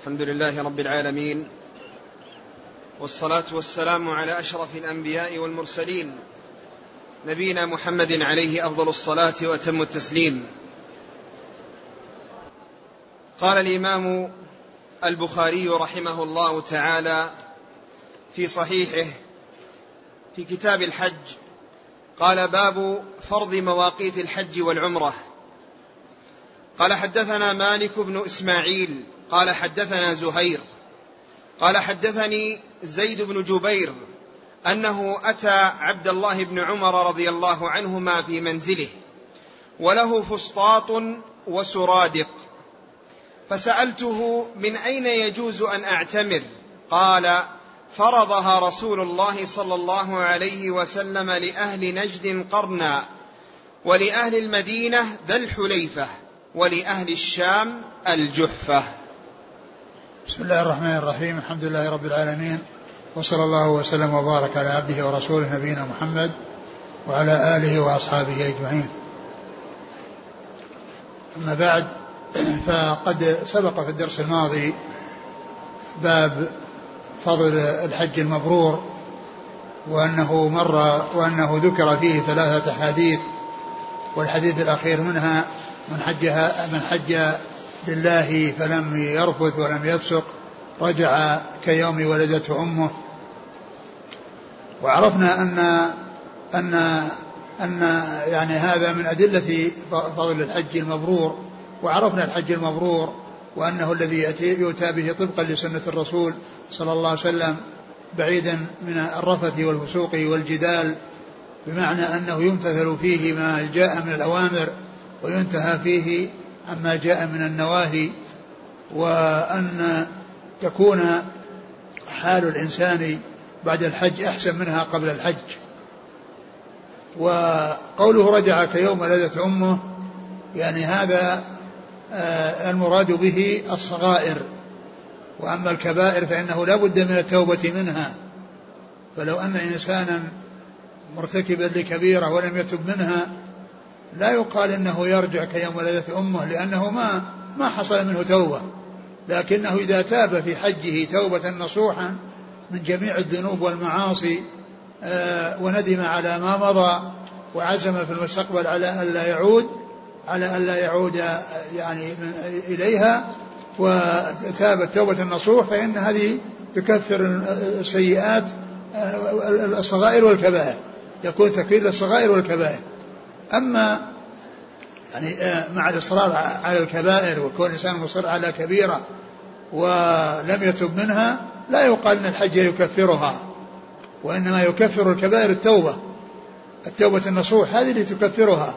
الحمد لله رب العالمين والصلاة والسلام على أشرف الأنبياء والمرسلين نبينا محمد عليه أفضل الصلاة وأتم التسليم. قال الإمام البخاري رحمه الله تعالى في صحيحه في كتاب الحج قال باب فرض مواقيت الحج والعمرة. قال حدثنا مالك بن إسماعيل قال حدثنا زهير قال حدثني زيد بن جبير أنه أتى عبد الله بن عمر رضي الله عنهما في منزله وله فسطاط وسرادق. فسألته من أين يجوز أن أعتمر؟ قال فرضها رسول الله صلى الله عليه وسلم لأهل نجد قرنا ولأهل المدينة ذا الحليفة ولأهل الشام الجحفة. بسم الله الرحمن الرحيم. الحمد لله رب العالمين. وصلى الله وسلم وبارك على عبده ورسوله نبينا محمد وعلى آله وأصحابه أجمعين. أما بعد فقد سبق في الدرس الماضي باب فضل الحج المبرور وأنه مر وأنه ذكر فيه ثلاثة أحاديث والحديث الأخير منها من حجها من حج لله فلم يرفث ولم يفسق رجع كيوم ولدته أمه. وعرفنا ان ان أن يعني هذا من أدلة فضل الحج المبرور. وعرفنا الحج المبرور وأنه الذي يؤتى به طبقا لسنة الرسول صلى الله عليه وسلم بعيدا من الرفث والفسوق والجدال بمعنى أنه يمتثل فيه ما جاء من الأوامر وينتهى فيه عما جاء من النواهي وأن تكون حال الإنسان بعد الحج أحسن منها قبل الحج. وقوله رجع كيوم ولدت أمه يعني هذا آه، المراد به الصغائر. وأما الكبائر فإنه لا بد من التوبة منها. فلو أن إنسانا مرتكبا لكبيرة ولم يتب منها لا يقال إنه يرجع كيوم ولدت أمه لأنه ما ما حصل منه توبة. لكنه إذا تاب في حجه توبة نصوحا من جميع الذنوب والمعاصي آه، وندم على ما مضى وعزم في المستقبل على الا يعود على الا يعود آه، يعني إليها وتاب التوبه النصوح فإن هذه تكفر السيئات آه، الصغائر والكبائر. يكون تكفير الصغائر والكبائر. أما يعني آه، مع الإصرار على الكبائر وكون الإنسان مصر على كبيرة ولم يتب منها لا يقال أن الحج يكفرها وإنما يكفر الكبائر التوبة. التوبة النصوح هذه اللي تكفرها.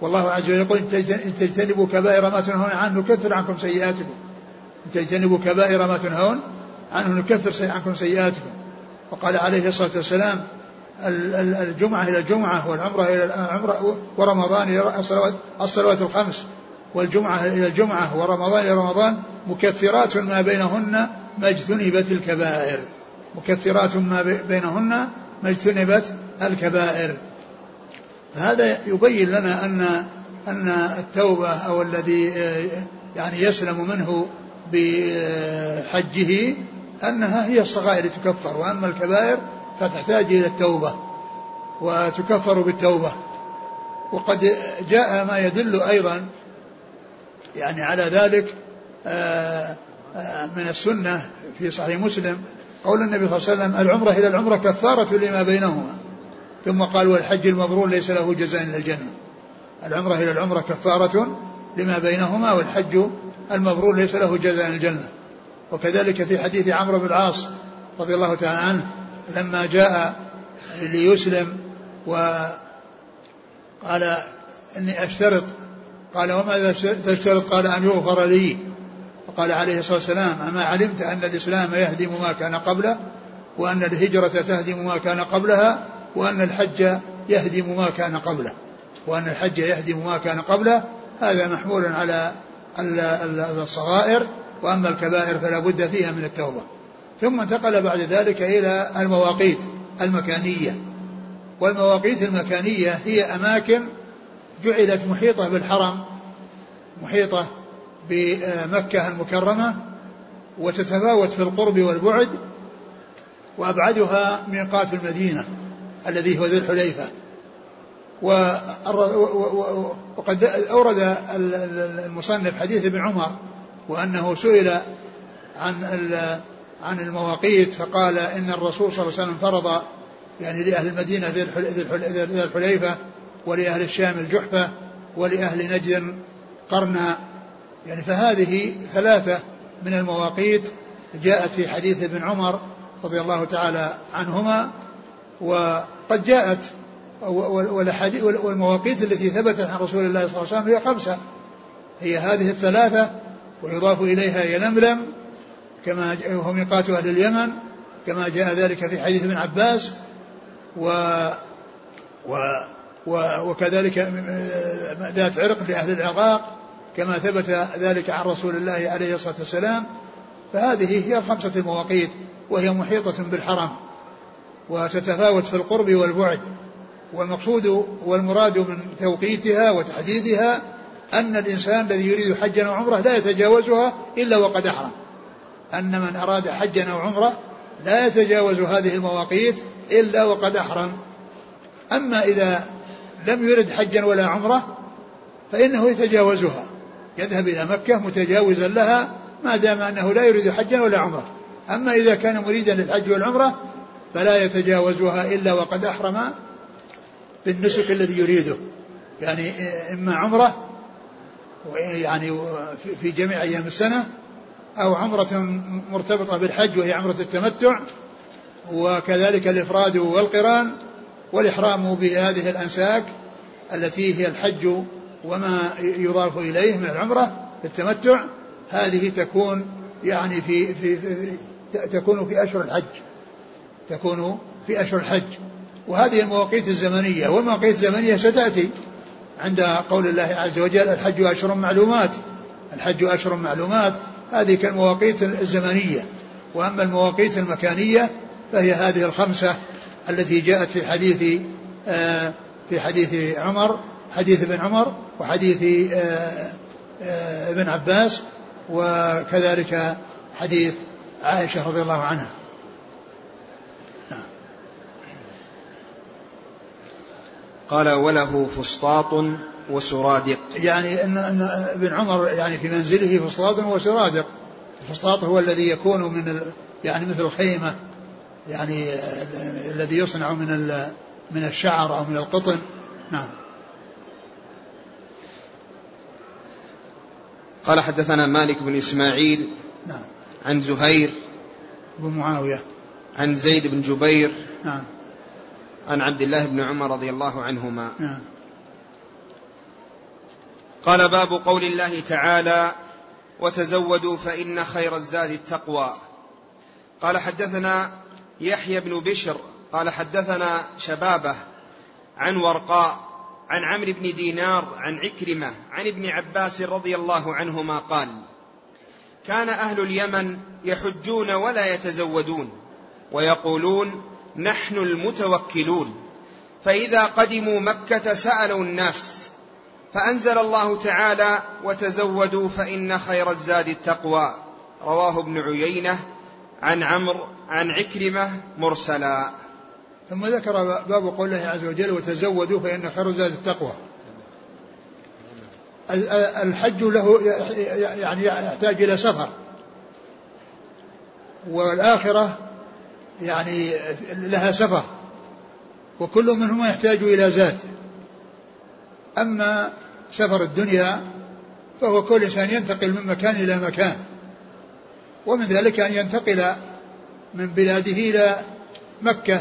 والله عز وجل يقول إن تجتنبوا كبائر ما تنهون عنه نكفر عنكم سيئاتكم. إن تجتنبوا كبائر ما تنهون عنه نكفر عنكم سيئاتكم. وقال عليه الصلاة والسلام الجمعة إلى الجمعة والعمرة إلى العمرة ورمضان إلى الصلوات, الصلوات الخمس والجمعة إلى الجمعة ورمضان إلى رمضان مكفرات ما بينهن ما اجتنبت الكبائر. مكفرات ما بينهن ما اجتنبت الكبائر. فهذا يبين لنا أن أن التوبة أو الذي يعني يسلم منه بحجه أنها هي الصغائر تكفر وأما الكبائر فتحتاج إلى التوبة وتكفر بالتوبة. وقد جاء ما يدل أيضا يعني على ذلك آه، آه، من السنة في صحيح مسلم قول النبي صلى الله عليه وسلم العمرة إلى العمرة كفارة لما بينهما. ثم قال والحج المبرور ليس له جزاء إلا الجنة. العمرة إلى العمرة كفارة لما بينهما والحج المبرور ليس له جزاء الجنة. وكذلك في حديث عمرو بن العاص رضي الله تعالى عنه لما جاء ليسلم وقال إني أشترط قال وماذا تشترط؟ قال أن يغفر لي. فقال عليه الصلاة والسلام أما علمت أن الإسلام يهدم ما كان قبله وأن الهجرة تهدم ما كان قبلها وأن الحج يهدم ما كان قبله. وأن الحج يهدم ما كان قبله هذا محمول على الصغائر وأما الكبائر فلا بد فيها من التوبة. ثم انتقل بعد ذلك إلى المواقيت المكانية. والمواقيت المكانية هي أماكن جعلت محيطة بالحرم محيطة بمكة المكرمة وتتفاوت في القرب والبعد وأبعدها ميقات المدينة الذي هو ذي الحليفة. وقد أورد المصنف حديث ابن عمر وأنه سئل عن عن المواقيت فقال إن الرسول صلى الله عليه وسلم فرض يعني لأهل المدينة ذي الحليفة ولأهل الشام الجحفة ولأهل نجد قرنا يعني فهذه ثلاثة من المواقيت جاءت في حديث ابن عمر رضي الله تعالى عنهما وقد جاءت والمواقيت التي ثبتت عن رسول الله صلى الله عليه وسلم هي خمسة هي هذه الثلاثة ويضاف إليها يلملم كما هو ميقات أهل اليمن كما جاء ذلك في حديث ابن عباس و, و, وكذلك ذات عرق لأهل العراق كما ثبت ذلك عن رسول الله عليه الصلاة والسلام. فهذه هي الخمسة المواقيت وهي محيطة بالحرم وتتفاوت في القرب والبعد. والمقصود والمراد من توقيتها وتحديدها أن الإنسان الذي يريد حجا أو عمرة لا يتجاوزها إلا وقد أحرم. أن من أراد حجا أو عمرة لا يتجاوز هذه المواقيت إلا وقد أحرم. أما إذا لم يرد حجا ولا عمرة فإنه يتجاوزها. يذهب إلى مكة متجاوزا لها ما دام أنه لا يريد حجا ولا عمرة. أما إذا كان مريدا للحج والعمرة فلا يتجاوزها إلا وقد أحرم بالنسك الذي يريده. يعني إما عمرة يعني في جميع أيام السنة أو عمرة مرتبطة بالحج وهي عمرة التمتع وكذلك الإفراد والقران والإحرام بهذه الأنساك التي هي الحج وما يضاف إليه من العمرة التمتع هذه تكون يعني في, في, في تكون في أشهر الحج تكون في أشهر الحج. وهذه المواقيت الزمنية والمواقيت الزمنية ستأتي عند قول الله عز وجل الحج أشهر معلومات الحج أشهر معلومات. هذه كالمواقيت الزمنية. وأما المواقيت المكانية فهي هذه الخمسة التي جاءت في حديث آه، في حديث عمر حديث ابن عمر وحديث آه، آه، ابن عباس وكذلك حديث عائشة رضي الله عنها. قال وله فسطاط وسرادق. يعني ان إن ابن عمر يعني في منزله فسطاط وسرادق. الفسطاط هو الذي يكون من يعني مثل الخيمة. يعني الذي يصنع من من الشعر أو من القطن. نعم. قال حدثنا مالك بن إسماعيل نعم. عن زهير بن معاوية. عن زيد بن جبير نعم. عن عبد الله بن عمر رضي الله عنهما. نعم. قال باب قول الله تعالى وتزودوا فإن خير الزاد التقوى قال حدثنا يحيى بن بشر قال حدثنا شبابة عن ورقاء عن عمرو بن دينار عن عكرمة عن ابن عباس رضي الله عنهما قال كان أهل اليمن يحجون ولا يتزودون ويقولون نحن المتوكلون فإذا قدموا مكة سألوا الناس فأنزل الله تعالى وتزودوا فإن خير الزاد التقوى رواه ابن عيينة عن عمرو عن عكرمة مرسلا. ثم ذكر باب قوله عز وجل وتزودوا فإن خير الزاد التقوى الحج له يعني يحتاج إلى سفر. والآخرة يعني لها سفر. وكل منهما يحتاج إلى زاد. أما سفر الدنيا فهو كل إنسان ينتقل من مكان إلى مكان ومن ذلك أن ينتقل من بلاده إلى مكة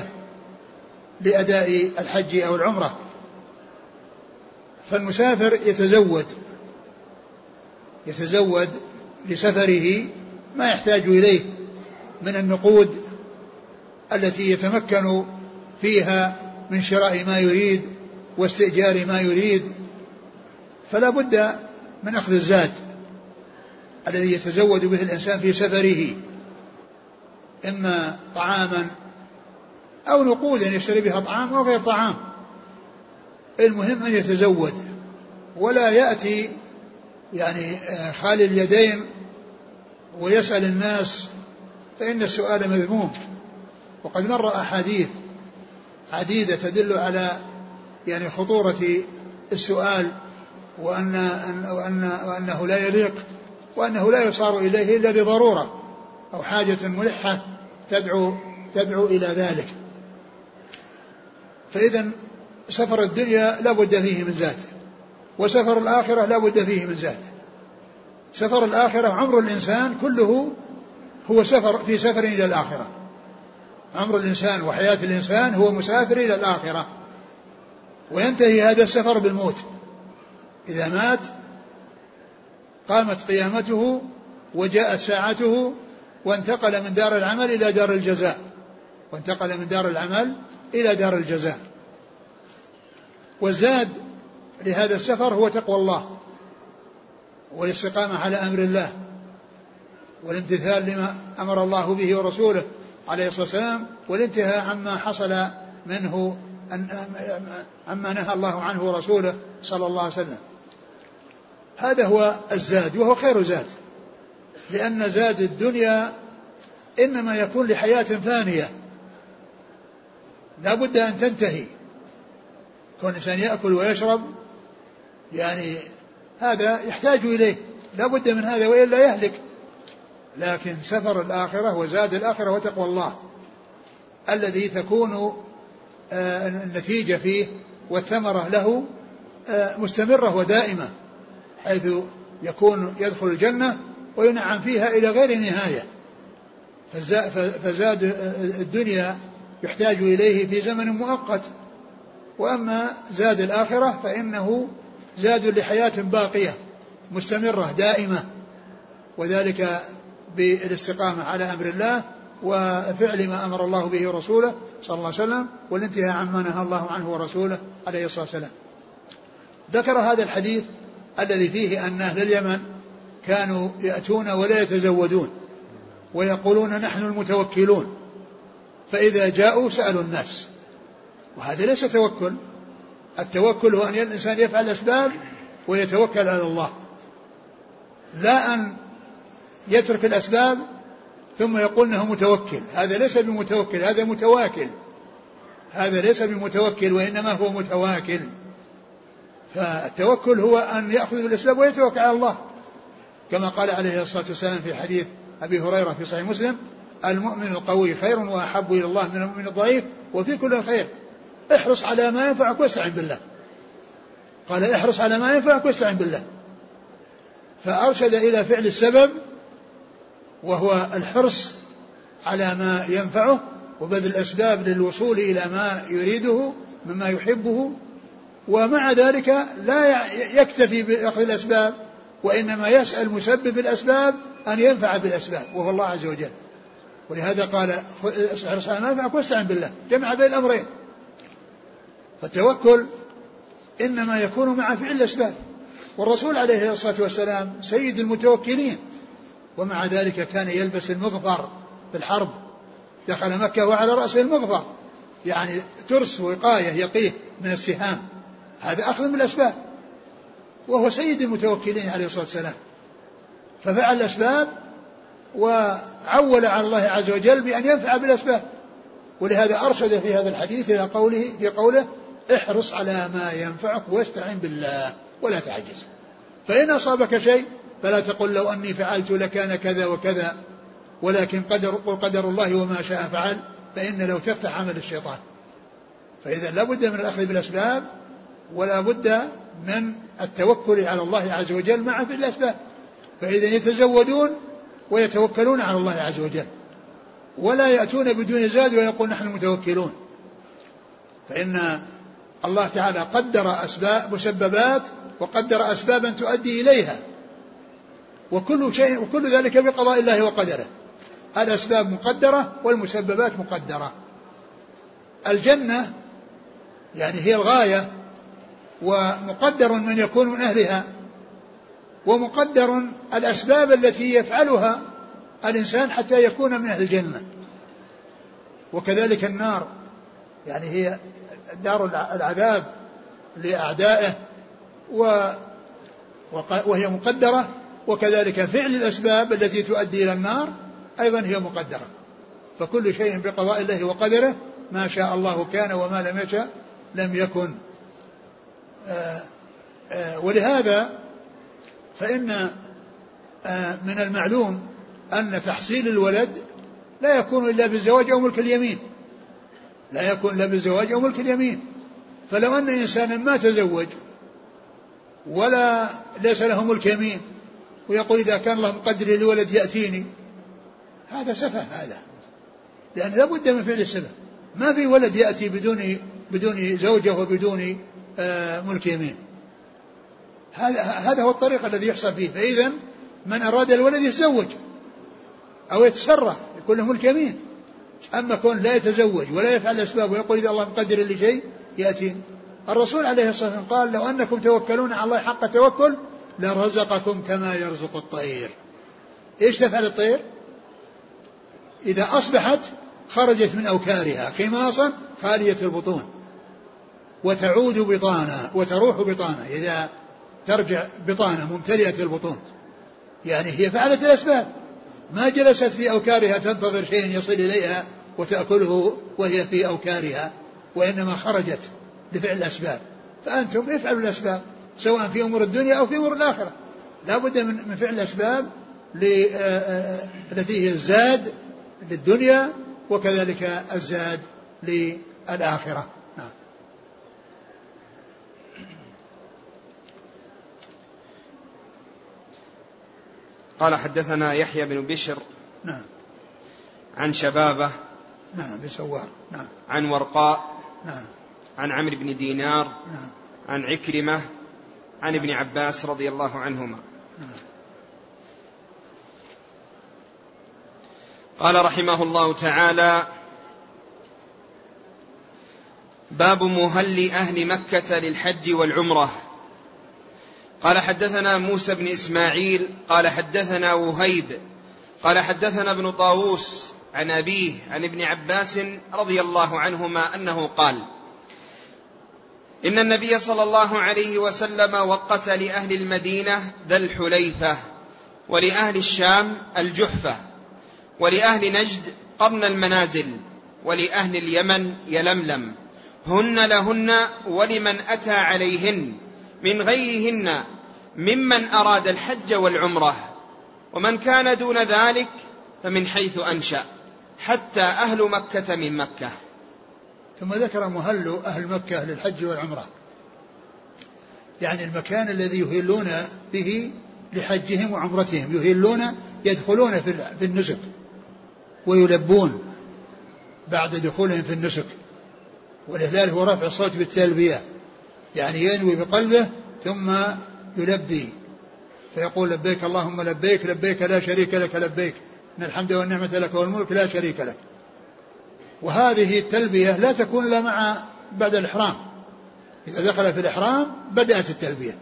لأداء الحج أو العمرة. فالمسافر يتزود يتزود لسفره ما يحتاج إليه من النقود التي يتمكن فيها من شراء ما يريد واستئجار ما يريد فلا بد من أخذ الزاد الذي يتزود به الإنسان في سفره إما طعاما أو نقودا يشتري بها طعام أو غير طعام. المهم أن يتزود ولا يأتي يعني خالي اليدين ويسأل الناس فإن السؤال مذموم. وقد مر أحاديث عديدة تدل على يعني خطورة السؤال وأن وأن وأنه لا يليق وأنه لا يصار إليه إلا بضرورة أو حاجة ملحة تدعو تدعو إلى ذلك. فإذا سفر الدنيا لا بد فيه من زاد وسفر الآخرة لا بد فيه من زاد سفر الآخرة عمر الإنسان كله هو سفر في سفر إلى الآخرة. عمر الإنسان وحياة الإنسان هو مسافر إلى الآخرة. وينتهي هذا السفر بالموت. إذا مات قامت قيامته وجاءت ساعته وانتقل من دار العمل إلى دار الجزاء. وانتقل من دار العمل إلى دار الجزاء. والزاد لهذا السفر هو تقوى الله والاستقامة على أمر الله والامتثال لما أمر الله به ورسوله عليه الصلاة والسلام والانتهاء عما حصل منه عما نهى الله عنه ورسوله صلى الله عليه وسلم. هذا هو الزاد وهو خير زاد. لأن زاد الدنيا إنما يكون لحياة فانية لا بد أن تنتهي. كون الإنسان يأكل ويشرب يعني هذا يحتاج إليه. لا بد من هذا وإلا يهلك. لكن سفر الآخرة وزاد الآخرة وتقوى الله. الذي تكون النتيجة فيه والثمرة له آه، مستمرة ودائمة حيث يكون يدخل الجنة وينعم فيها إلى غير نهاية. فزاد الدنيا يحتاج إليه في زمن مؤقت. وأما زاد الآخرة فإنه زاد لحياة باقية مستمرة دائمة. وذلك بالاستقامة على أمر الله وفعل ما أمر الله به رسوله صلى الله عليه وسلم والانتهاء عما نهى الله عنه ورسوله عليه الصلاة والسلام. ذكر هذا الحديث الذي فيه أن أهل اليمن كانوا يأتون ولا يتزودون ويقولون نحن المتوكلون. فإذا جاءوا سألوا الناس. وهذا ليس توكل. التوكل هو أن الإنسان يفعل الأسباب ويتوكل على الله. لا أن يترك الأسباب ثم يقول إنه متوكل. هذا ليس بمتوكل هذا متواكل. هذا ليس بمتوكل وإنما هو متواكل. فالتوكل هو أن يأخذ بالاسباب ويتوكل على الله. كما قال عليه الصلاة والسلام في حديث أبي هريرة في صحيح مسلم المؤمن القوي خير وأحب إلى الله من المؤمن الضعيف وفي كل خير. احرص على ما ينفعك واستعن بالله. قال احرص على ما ينفعك واستعن بالله. فأرشد إلى فعل السبب وهو الحرص على ما ينفعه وبذل الأسباب للوصول إلى ما يريده مما يحبه ومع ذلك لا يكتفي بأخذ الأسباب وإنما يسأل مسبب الأسباب أن ينفع بالأسباب وهو الله عز وجل. ولهذا قال احرص على ما ينفعك واستعن بالله جمع بين الأمرين. فالتوكل إنما يكون مع فعل الأسباب. والرسول عليه الصلاة والسلام سيد المتوكلين. ومع ذلك كان يلبس المغفر في الحرب دخل مكة وعلى رأسه المغفر. يعني ترس وقاية يقيه من السهام. هذا أخذ من الأسباب. وهو سيد المتوكلين عليه الصلاة والسلام. ففعل الأسباب وعول على الله عز وجل بأن ينفع بالأسباب. ولهذا أرشد في هذا الحديث إلى قوله في قوله احرص على ما ينفعك واستعن بالله ولا تعجز. فإن أصابك شيء فلا تقل لو أني فعلت لكان كذا وكذا ولكن قدر قدر الله وما شاء فعل فإن لو تفتح عمل الشيطان. فإذا لا بد من الأخذ بالأسباب ولا بد من التوكل على الله عز وجل مع في الأسباب. فإذا يتزودون ويتوكلون على الله عز وجل ولا يأتون بدون زاد ويقول نحن متوكلون. فإن الله تعالى قدر أسباب مسببات وقدر أسبابا تؤدي إليها. وكل شيء وكل ذلك بقضاء الله وقدره. الأسباب مقدرة والمسببات مقدرة. الجنة يعني هي الغاية ومقدر من يكون من أهلها ومقدر الأسباب التي يفعلها الإنسان حتى يكون من أهل الجنة. وكذلك النار يعني هي دار العذاب لأعدائه وهي مقدرة وكذلك فعل الأسباب التي تؤدي إلى النار أيضا هي مقدرة. فكل شيء بقضاء الله وقدره ما شاء الله كان وما لم يشاء لم يكن. آآ آآ ولهذا فإن من المعلوم أن تحصيل الولد لا يكون إلا بالزواج أو ملك اليمين. لا يكون إلا بالزواج أو ملك اليمين. فلو أن إنسانا ما تزوج ولا ليس له ملك يمين ويقول إذا كان الله مقدر للولد يأتيني. هذا سفه هذا. لأن لابد من فعل السبب ما في ولد يأتي بدون بدون زوجة وبدون آه، ملك يمين. هذا هذا هو الطريق الذي يحصل فيه. فإذا من أراد الولد يتزوج أو يتسرى يكون له ملك يمين. أما كون لا يتزوج ولا يفعل الأسباب ويقول إذا الله مقدر لي شيء يأتي. الرسول عليه الصلاة والسلام قال لو أنكم توكلون على الله حق التوكل لرزقكم كما يرزق الطير. إيش تفعل الطير؟ إذا أصبحت خرجت من أوكارها خماصا خالية البطون وتعود بطانا وتروح بطانا إذا ترجع بطانة ممتلئة البطون يعني هي فعلت الأسباب. ما جلست في أوكارها تنتظر شيء يصل إليها وتأكله وهي في أوكارها وإنما خرجت لفعل الأسباب. فأنتم افعلوا الأسباب. سواء في أمور الدنيا أو في أمور الآخرة. لا بد من فعل الأسباب آه، آه، التي هي الزاد للدنيا وكذلك الزاد للآخرة. نعم. قال حدثنا يحيى بن بشر نعم. عن شبابة نعم بسوار نعم. عن ورقاء نعم. عن عمرو بن دينار نعم. عن عكرمة عن ابن عباس رضي الله عنهما. قال رحمه الله تعالى باب مهل أهل مكة للحج والعمرة. قال حدثنا موسى بن إسماعيل قال حدثنا وهيب قال حدثنا ابن طاووس عن أبيه عن ابن عباس رضي الله عنهما أنه قال إن النبي صلى الله عليه وسلم وقت لأهل المدينة ذا الحليفة ولأهل الشام الجحفة ولأهل نجد قرن المنازل ولأهل اليمن يلملم. هن لهن ولمن أتى عليهن من غيرهن ممن أراد الحج والعمرة. ومن كان دون ذلك فمن حيث أنشأ حتى أهل مكة من مكة. ثم ذكر مهل أهل مكة للحج والعمرة. يعني المكان الذي يهلون به لحجهم وعمرتهم يهلون يدخلون في النسك ويلبون بعد دخولهم في النسك. والإهلال هو رفع الصوت بالتلبية. يعني ينوي بقلبه ثم يلبي. فيقول لبيك اللهم لبيك لبيك لا شريك لك لبيك. إن الحمد والنعمة لك والملك لا شريك لك. وهذه التلبية لا تكون إلا مع بعد الإحرام. إذا دخل في الإحرام بدأت التلبية.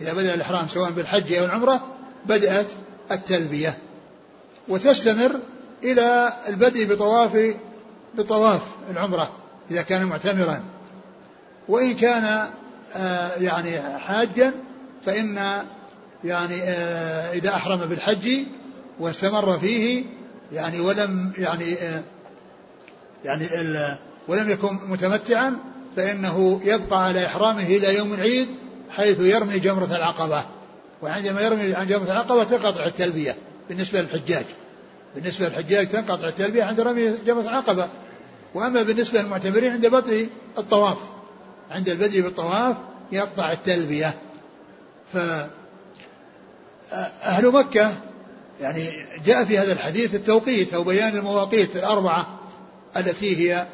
إذا بدأ الإحرام سواء بالحج أو العمرة بدأت التلبية. وتستمر إلى البدء بطواف بطواف العمرة إذا كان معتمرا. وإن كان آه، يعني حاجا فإن يعني آه، إذا أحرم بالحج واستمر فيه يعني ولم يعني آه، يعني ولم يكن متمتعا فإنه يبقى على إحرامه إلى يوم العيد حيث يرمي جمرة العقبة. وعندما يرمي عن جمرة العقبة تنقطع التلبية بالنسبة للحجاج. بالنسبة للحجاج تنقطع التلبية عند رمي جمرة العقبة. وأما بالنسبة للمعتمرين عند بدء الطواف. عند البدء بالطواف يقطع التلبية. ف أهل مكة يعني جاء في هذا الحديث التوقيت أو بيان المواقيت الأربعة التي هي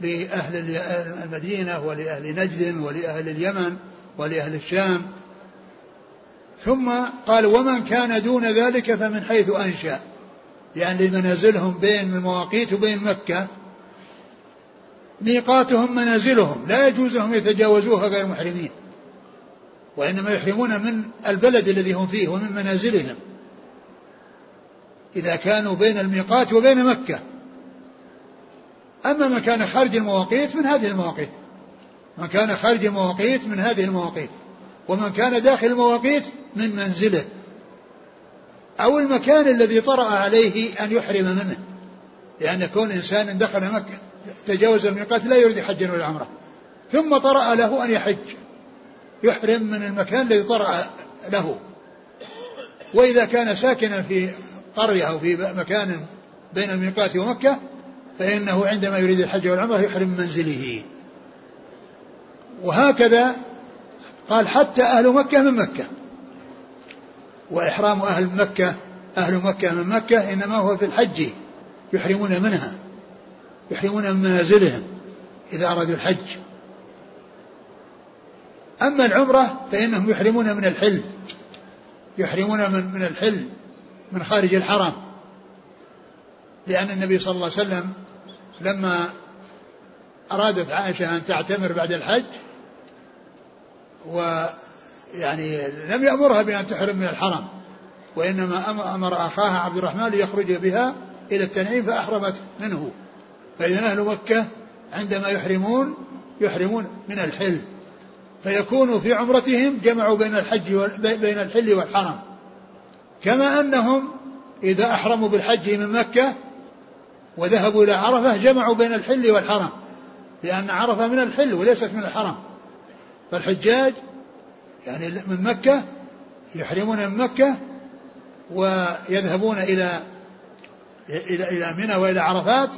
لأهل المدينة ولأهل نجد ولأهل اليمن ولأهل الشام. ثم قال ومن كان دون ذلك فمن حيث أنشأ. يعني منازلهم بين المواقيت وبين مكة. ميقاتهم منازلهم. لا يجوز لهم يتجاوزوها غير محرمين. وإنما يحرمون من البلد الذي هم فيه ومن منازلهم. إذا كانوا بين الميقات وبين مكة. أما من كان خارج المواقيت من هذه المواقيت. من كان خارج المواقيت من هذه المواقيت. ومن كان داخل المواقيت من منزله. أو المكان الذي طرأ عليه أن يحرم منه. لأن كون إنسان دخل مكة تجاوز الميقات لا يريد حجا ولا عمرة. ثم طرأ له أن يحج. يحرم من المكان الذي طرأ له. وإذا كان ساكنا في قرية أو في مكان بين الميقات ومكة فإنه عندما يريد الحج والعمرة يحرم من منزله. وهكذا قال حتى أهل مكة من مكة. وإحرام أهل مكة أهل مكة من مكة إنما هو في الحج. يحرمون منها. يحرمون من منازلهم إذا أرادوا الحج. أما العمرة فإنهم يحرمون من الحل. يحرمون من من الحل من خارج الحرم. لأن النبي صلى الله عليه وسلم لما أرادت عائشة أن تعتمر بعد الحج ويعني لم يأمرها بأن تحرم من الحرم وإنما أمر أخاها عبد الرحمن ليخرج بها إلى التنعيم فأحرمت منه. فإذا أهل مكة عندما يحرمون يحرمون من الحل. فيكون في عمرتهم جمعوا بين الحج بين الحل والحرم. كما أنهم إذا أحرموا بالحج من مكة وذهبوا إلى عرفة جمعوا بين الحل والحرم لأن عرفة من الحل وليست من الحرم فالحجاج يعني من مكة يحرمون من مكة ويذهبون إلى إلى إلى منى وإلى عرفات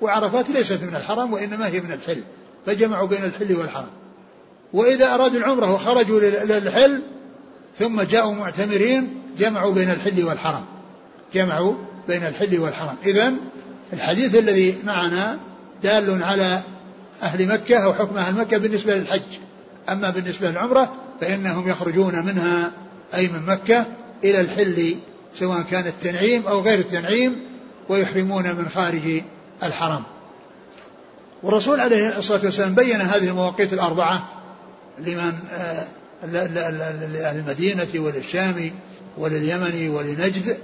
وعرفات ليست من الحرم وإنما هي من الحل فجمعوا بين الحل والحرم وإذا أرادوا العمرة وخرجوا للحل ثم جاءوا معتمرين جمعوا بين الحل والحرم جمعوا بين الحل والحرم إذا الحديث الذي معنا دال على أهل مكة أو حكم أهل مكة بالنسبة للحج. أما بالنسبة للعمرة فإنهم يخرجون منها أي من مكة إلى الحل سواء كان التنعيم أو غير التنعيم ويحرمون من خارج الحرم. والرسول عليه الصلاة والسلام بين هذه المواقيت الأربعة لمن آه، لأهل المدينة وللشام ولليمن ولنجد.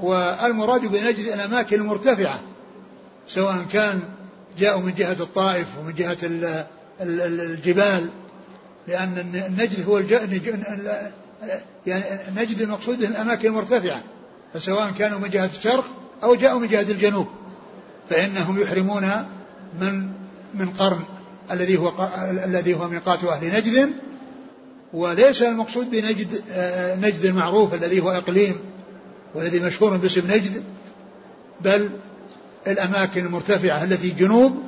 والمراد بنجد الأماكن المرتفعة. سواء كان جاءوا من جهة الطائف ومن جهة الجبال لأن النجد هو. يعني نجد المقصود الأماكن المرتفعة فسواء كانوا من جهة الشرق أو جاءوا من جهة الجنوب فإنهم يحرمون من من قرن الذي هو الذي هو ميقات أهل نجد وليس المقصود بنجد آه، نجد المعروف الذي هو إقليم والذي مشهور باسم نجد بل الأماكن المرتفعة التي جنوب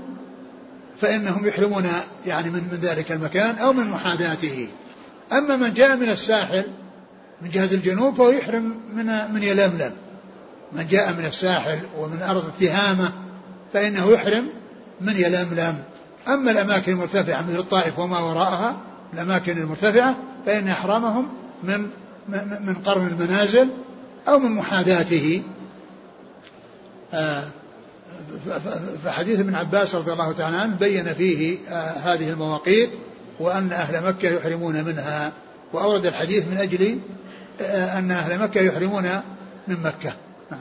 فإنهم يحرمون يعني من من ذلك المكان أو من محاذاته. أما من جاء من الساحل من جهة الجنوب فهو يحرم من من يلملم. من جاء من الساحل ومن أرض تهامة فإنه يحرم من يلملم. أما الأماكن المرتفعة مثل الطائف وما وراءها الأماكن المرتفعة فإن إحرامهم من من قرن المنازل أو من محاذاته. آه، فحديث ابن عباس رضي الله تعالى عنه بين فيه آه، هذه المواقيت وأن أهل مكة يحرمون منها. وأورد الحديث من أجل آه، أن أهل مكة يحرمون من مكة. نعم.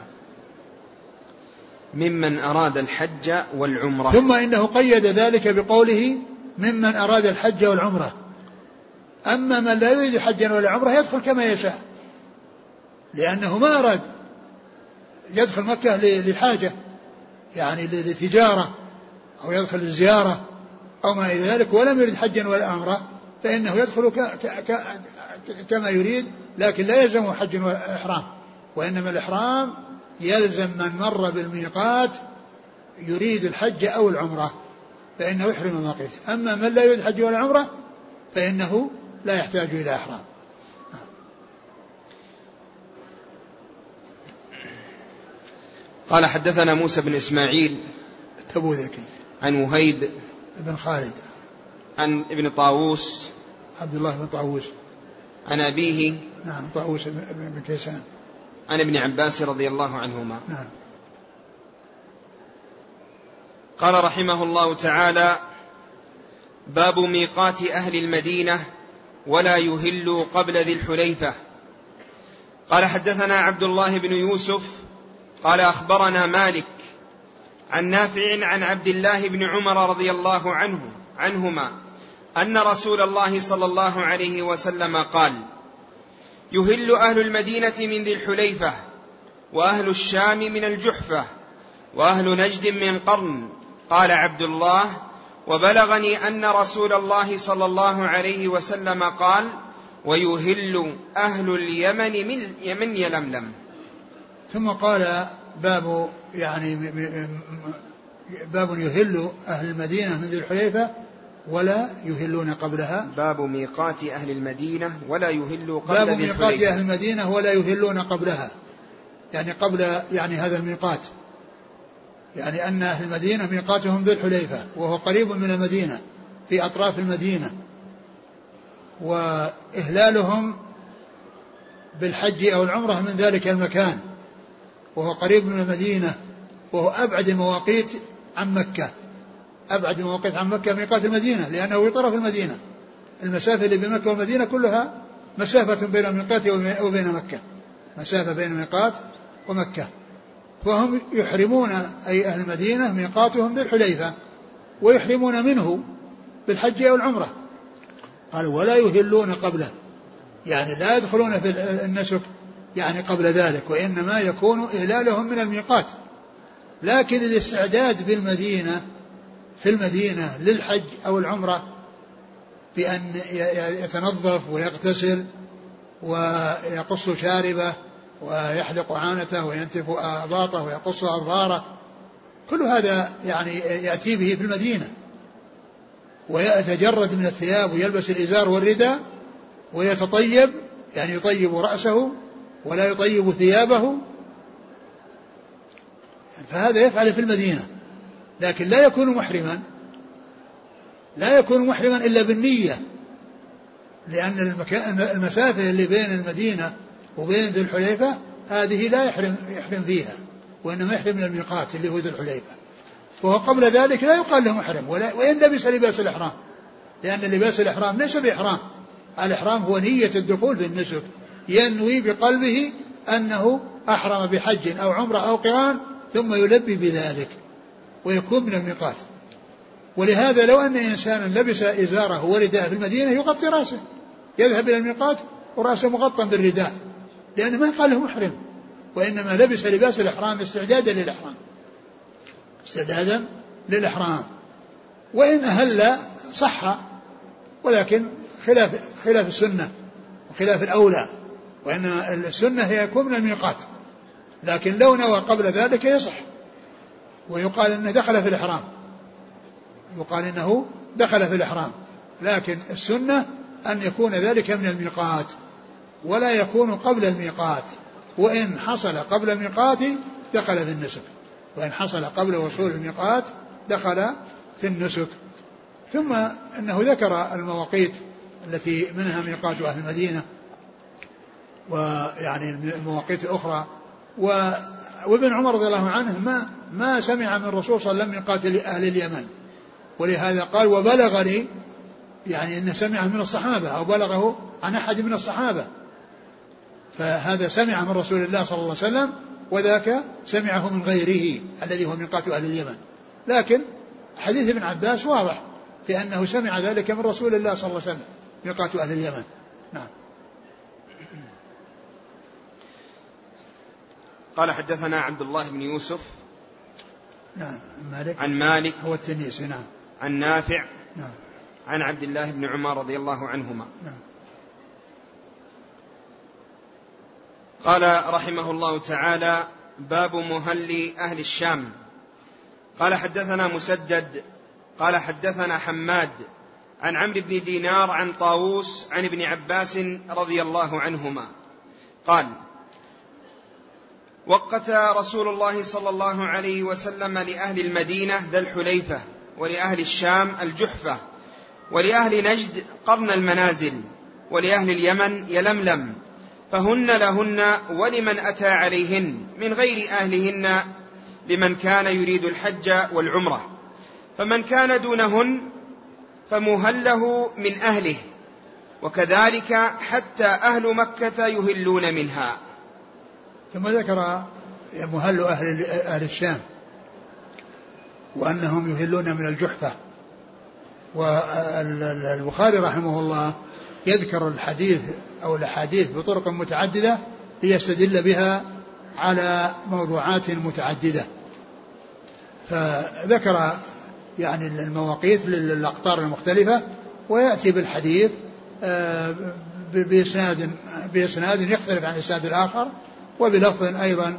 ممن أراد الحج والعمرة. ثم إنه قيد ذلك بقوله ممن أراد الحج والعمرة. أما من لا يريد حجا ولا عمرة يدخل كما يشاء لأنه ما أراد يدخل مكة لحاجة. يعني لتجارة أو يدخل لزيارة أو ما إلى ذلك ولم يرد حجا ولا عمرة فإنه يدخل ك ك ك كما يريد لكن لا يلزمه حج ولا إحرام. وإنما الإحرام يلزم من مر بالميقات يريد الحج أو العمرة فإنه يحرم المواقيت أما من لا يريد الحج ولا عمرة فإنه لا يحتاج إلى إحرام. قال حدثنا موسى بن إسماعيل التبوذكي عن وهيد بن خالد. عن ابن طاووس عبد الله بن طاووس. عن أبيه نعم طاووس بن كيسان. عن ابن عباس رضي الله عنهما. نعم. قال رحمه الله تعالى باب ميقات أهل المدينة ولا يهلوا قبل ذي الحليفة. قال حدثنا عبد الله بن يوسف قال أخبرنا مالك عن نافع عن عبد الله بن عمر رضي الله عنه عنهما أن رسول الله صلى الله عليه وسلم قال يهل أهل المدينة من ذي الحليفة وأهل الشام من الجحفة وأهل نجد من قرن. قال عبد الله وبلغني أن رسول الله صلى الله عليه وسلم قال ويهل أهل اليمن من يمن يلملم. ثم قال باب يعني باب يهل أهل المدينة من ذي الحليفة ولا يهلون قبلها. باب ميقات أهل المدينة ولا يهل قبل باب ميقات أهل المدينة ولا يهلون قبلها. يعني قبل يعني هذا الميقات. يعني أن أهل المدينة ميقاتهم ذي الحليفة وهو قريب من المدينة في أطراف المدينة. وإهلالهم بالحج أو العمرة من ذلك المكان. وهو قريب من المدينة وهو أبعد المواقيت عن مكة. أبعد المواقيت عن مكة ميقات المدينة لأنه في طرف المدينة. المسافة اللي بين مكة والمدينة كلها مسافة بين الميقات وبين مكة. مسافة بين الميقات ومكة. فهم يحرمون أي أهل المدينة ميقاتهم بالحليفة ويحرمون منه بالحج أو العمرة. قال ولا يهلون قبله. يعني لا يدخلون في النسك يعني قبل ذلك وإنما يكون إهلالهم من الميقات. لكن الاستعداد بالمدينة في المدينة للحج أو العمرة بأن يتنظف ويغتسل ويقص شاربه ويحلق عانته وينتف أباطه ويقص أظفاره كل هذا يعني يأتي به في المدينة. ويتجرد من الثياب ويلبس الإزار والرداء ويتطيب يعني يطيب رأسه ولا يطيب ثيابه فهذا يفعل في المدينة. لكن لا يكون محرما لا يكون محرما إلا بالنية لأن المسافة اللي بين المدينة وبين ذي الحليفة هذه لا يحرم يحرم فيها وإنما يحرم من الميقات اللي هو ذي الحليفة. وهو قبل ذلك لا يقال له محرم ولا وإن لبس لباس الإحرام لأن لباس الإحرام ليس بإحرام. الإحرام هو نية الدخول في النسك. ينوي بقلبه أنه أحرم بحج أو عمرة أو قران ثم يلبي بذلك ويكون من الميقات. ولهذا لو أن إنسانا لبس إزاره ورداءه في المدينة يغطي رأسه يذهب إلى الميقات ورأسه مغطى بالرداء لأنه ما قال له محرم وإنما لبس لباس الإحرام استعدادا للإحرام. استعدادا للإحرام. وإن أهل صح ولكن خلاف خلاف السنة وخلاف الأولى. وإنما السنة هي يكون من الميقات لكن لو نوى قبل ذلك يصح. ويقال إنه دخل في الإحرام. يقال إنه دخل في الإحرام. لكن السنة أن يكون ذلك من الميقات ولا يكون قبل الميقات. وإن حصل قبل الميقات دخل في النسك. وإن حصل قبل وصول الميقات دخل في النسك. ثم إنه ذكر المواقيت التي منها ميقات أهل المدينة. ويعني المواقيت الأخرى. و وابن عمر رضي الله عنه ما ما سمع من الرسول صلى الله عليه وسلم يقاتل أهل اليمن. ولهذا قال وبلغني يعني إنه سمعه من الصحابة أو بلغه عن أحد من الصحابة. فهذا سمع من رسول الله صلى الله عليه وسلم وذاك سمعه من غيره الذي هو ميقات أهل اليمن. لكن حديث ابن عباس واضح في أنه سمع ذلك من رسول الله صلى الله عليه وسلم ميقات أهل اليمن. قال حدثنا عبد الله بن يوسف نعم مالك. عن مالك. هو التنيسي نعم. عن نافع. نعم. عن عبد الله بن عمر رضي الله عنهما. نعم. قال رحمه الله تعالى باب مهل أهل الشام. قال حدثنا مسدد قال حدثنا حماد عن عمرو بن دينار عن طاووس عن ابن عباس رضي الله عنهما. قال وقت رسول الله صلى الله عليه وسلم لأهل المدينة ذا الحليفة ولأهل الشام الجحفة ولأهل نجد قرن المنازل ولأهل اليمن يلملم فهن لهن ولمن أتى عليهن من غير أهلهن لمن كان يريد الحج والعمرة فمن كان دونهن فمهله من أهله وكذلك حتى أهل مكة يهلون منها. ثم ذكر مهل أهل, أهل الشام وأنهم يهلون من الجحفة. والبخاري رحمه الله يذكر الحديث أو الأحاديث بطرق متعددة ليستدل بها على موضوعات متعددة. فذكر يعني المواقيت للأقطار المختلفة ويأتي بالحديث آه، بإسناد بإسناد يختلف عن الإسناد الآخر. وبلفظ أيضا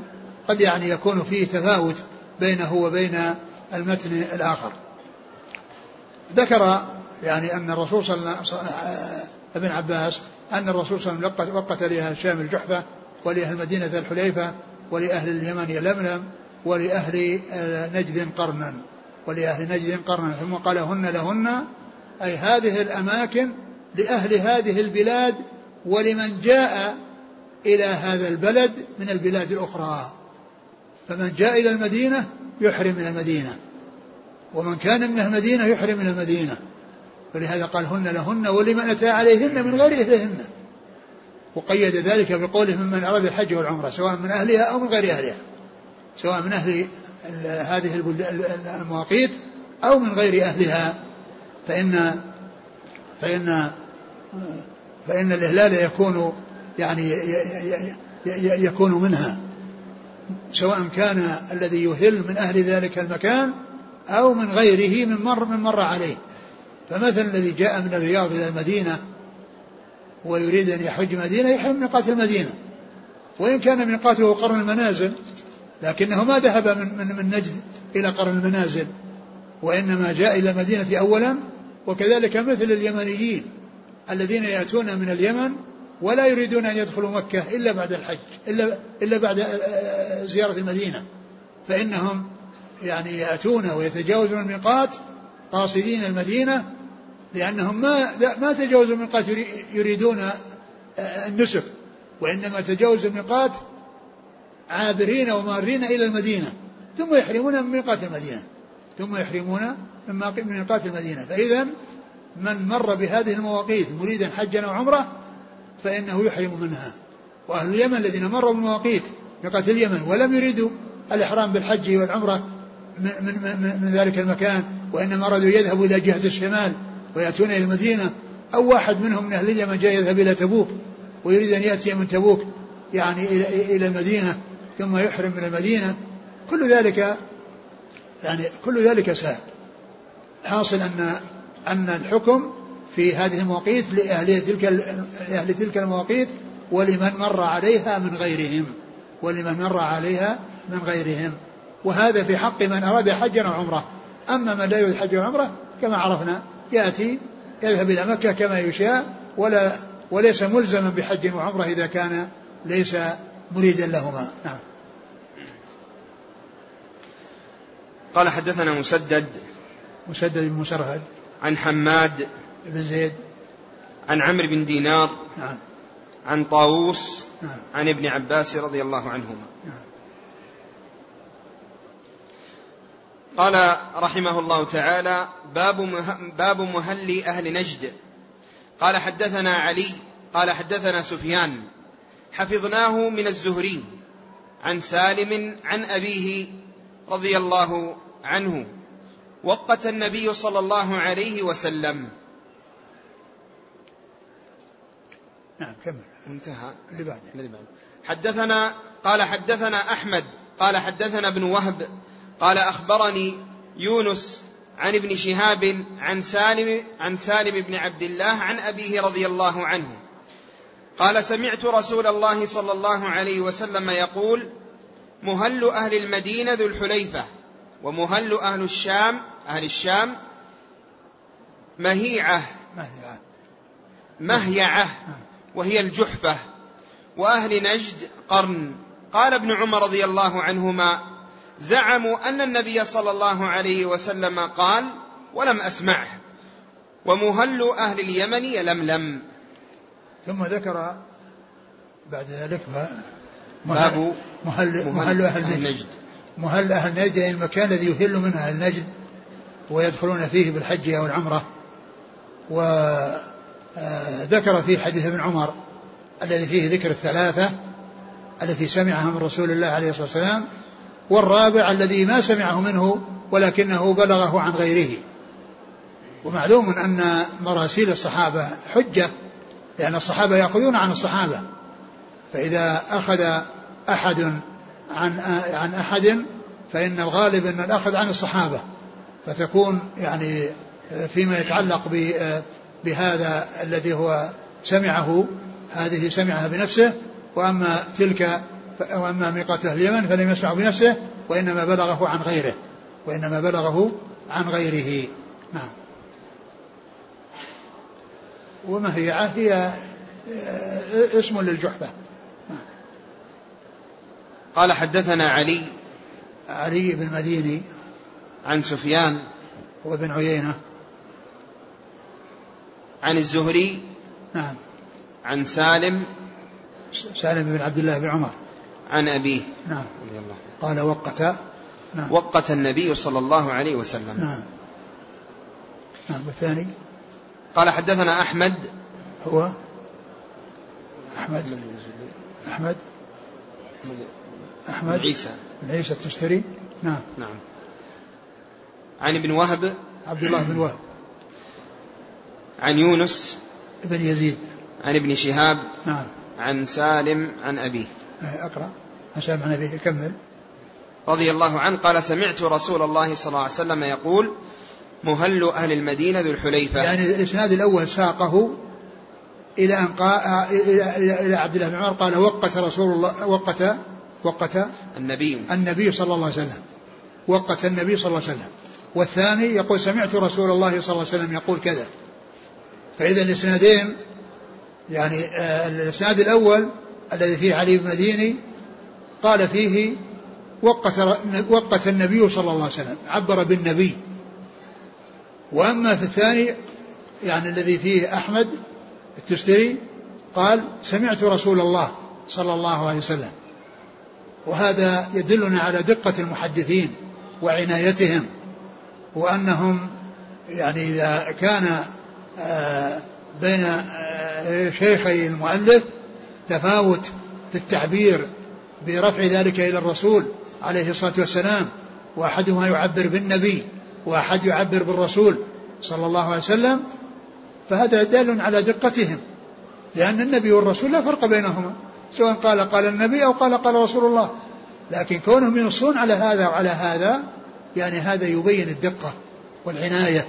قد يعني يكون فيه تفاوت بينه وبين المتن الآخر. ذكر يعني أن الرسول صلى الله عليه وسلم ابن عباس أن الرسول صلى الله عليه وسلم وقت لأهل الشام الجحفة ولأهل المدينة الحليفة ولأهل اليمن يلملم ولأهل نجد قرنا ولأهل نجد قرنا ثم قال هن لهن أي هذه الأماكن لأهل هذه البلاد ولمن جاء إلى هذا البلد من البلاد الأخرى. فمن جاء إلى المدينة يحرم من المدينة ومن كان من المدينة يحرم من المدينة. ولهذا قال هن لهن ولمن أتى عليهن من غير أهلهن. وقيد ذلك بقوله ممن أراد الحج والعمرة سواء من أهلها أو من غير أهلها سواء من أهل هذه المواقيت أو من غير أهلها. فإن فإن فإن الإهلال يكون يعني يكون منها. سواء كان الذي يهل من أهل ذلك المكان أو من غيره من مر من مر عليه. فمثلا الذي جاء من الرياض إلى المدينة ويريد أن يحج مدينة يحرم ميقات المدينة. وإن كان ميقاته قرن المنازل لكنه ما ذهب من, من, من نجد إلى قرن المنازل وإنما جاء إلى المدينة أولا. وكذلك مثل اليمنيين الذين يأتون من اليمن ولا يريدون أن يدخلوا مكة إلا بعد الحج إلا, إلا بعد زيارة المدينة. فإنهم يعني يأتون ويتجاوزون الميقات قاصدين المدينة لأنهم ما ما تجاوزوا الميقات يريدون النسك. وإنما تجاوزوا الميقات عابرين ومارين إلى المدينة ثم يحرمون من ميقات المدينة ثم يحرمون من ميقات المدينة. فإذا من مر بهذه المواقيت مريدا حجا أو عمرة فإنه يحرم منها. وأهل اليمن الذين مروا بالمواقيت ميقات اليمن ولم يريدوا الإحرام بالحج والعمرة من, من, من, من ذلك المكان وإنما أرادوا يذهبوا إلى جهة الشمال ويأتون إلى المدينة. أو واحد منهم من أهل اليمن جاء يذهب إلى تبوك ويريد أن يأتي من تبوك يعني إلى, إلى المدينة ثم يحرم من المدينة. كل ذلك يعني كل ذلك سهل. حاصل أن أن الحكم في هذه المواقيت لأهل تلك لأهل تلك المواقيت ولمن مر عليها من غيرهم ولمن مر عليها من غيرهم. وهذا في حق من أراد حجا أو عمرة أما من لا يريد حجا وعمرة كما عرفنا يأتي يذهب إلى مكة كما يشاء ولا وليس ملزما بحج وعمرة إذا كان ليس مريدا لهما. نعم. قال حدثنا مسدد. مسدد بن مسرهد. عن حماد بن زيد. عن عمرو بن دينار نعم. عن طاووس نعم. عن ابن عباس رضي الله عنهما. نعم. قال رحمه الله تعالى باب باب مهل أهل نجد. قال حدثنا علي قال حدثنا سفيان. حفظناه من الزهري عن سالم عن أبيه رضي الله عنه. وقت النبي صلى الله عليه وسلم. نعم كمل. انتهى. اللي بعده. الذي بعده. حدثنا قال حدثنا أحمد قال حدثنا ابن وهب قال أخبرني يونس عن ابن شهاب عن سالم عن سالم بن عبد الله عن أبيه رضي الله عنه. قال سمعت رسول الله صلى الله عليه وسلم يقول مهل أهل المدينة ذو الحليفة ومهل أهل الشام أهل الشام مهيعة. مهيعة. مهيعة. نعم. وهي الجحفة وأهل نجد قرن. قال ابن عمر رضي الله عنهما زعموا أن النبي صلى الله عليه وسلم قال ولم أسمعه ومهل أهل اليمن يلملم. ثم ذكر بعد ذلك باب مهل, مهل أهل نجد. مهل أهل نجد يعني المكان الذي يهل منه أهل نجد ويدخلون فيه بالحج أو العمرة. وذكر في حديث ابن عمر الذي فيه ذكر الثلاثة التي سمعها من رسول الله عليه الصلاة والسلام والرابع الذي ما سمعه منه ولكنه بلغه عن غيره. ومعلوم أن مراسيل الصحابة حجة لأن الصحابة يأخذون عن الصحابة. فإذا أخذ أحد عن عن أحد فإن الغالب أن الأخذ عن الصحابة. فتكون يعني فيما يتعلق بهذا الذي هو سمعه هذه سمعها بنفسه وأما تلك وأما ميقات أهل اليمن فلم يسمع بنفسه وإنما بلغه عن غيره وإنما بلغه عن غيره. نعم. وما هي؟ هي اسم للجحفة. نعم. قال حدثنا علي. علي بن مديني عن سفيان. وابن عيينة. عن الزهري نعم. عن سالم سالم بن عبد الله بن عمر. عن أبيه. نعم. رضي الله قال وقت نعم. وقت النبي صلى الله عليه وسلم. نعم. نعم والثاني؟ قال حدثنا أحمد. هو؟ أحمد. أحمد. أحمد. عيسى. بن عيسى التشتري؟ نعم. نعم. عن ابن وهب. عبد الله بن وهب. عن يونس بن يزيد. عن ابن شهاب نعم. عن سالم عن أبيه. إيه، أقرأ. عن سالم عن أبيه كمل. رضي الله عنه قال سمعت رسول الله صلى الله عليه وسلم يقول مهل أهل المدينة ذو الحليفة. يعني الإسناد الأول ساقه إلى أن قال إلى, إلى, إلى عبد الله بن عمر قال وقت رسول الله وقت وقت النبي. النبي صلى الله عليه وسلم. وقت النبي صلى الله عليه وسلم. والثاني يقول سمعت رسول الله صلى الله عليه وسلم يقول كذا. فإذا الإسنادين يعني آه، الإسناد الأول الذي فيه علي بن مديني قال فيه وقت وقت النبي صلى الله عليه وسلم عبر بالنبي. وأما في الثاني يعني الذي فيه أحمد التستري قال سمعت رسول الله صلى الله عليه وسلم. وهذا يدلنا على دقة المحدثين وعنايتهم وأنهم يعني إذا كان بين آه، شيخي المؤلف تفاوت في التعبير برفع ذلك إلى الرسول عليه الصلاة والسلام وأحدهما يعبر بالنبي وأحد يعبر بالرسول صلى الله عليه وسلم فهذا دال على دقتهم لأن النبي والرسول لا فرق بينهما سواء قال قال النبي أو قال قال رسول الله لكن كونهم ينصون على هذا وعلى هذا يعني هذا يبين الدقة والعناية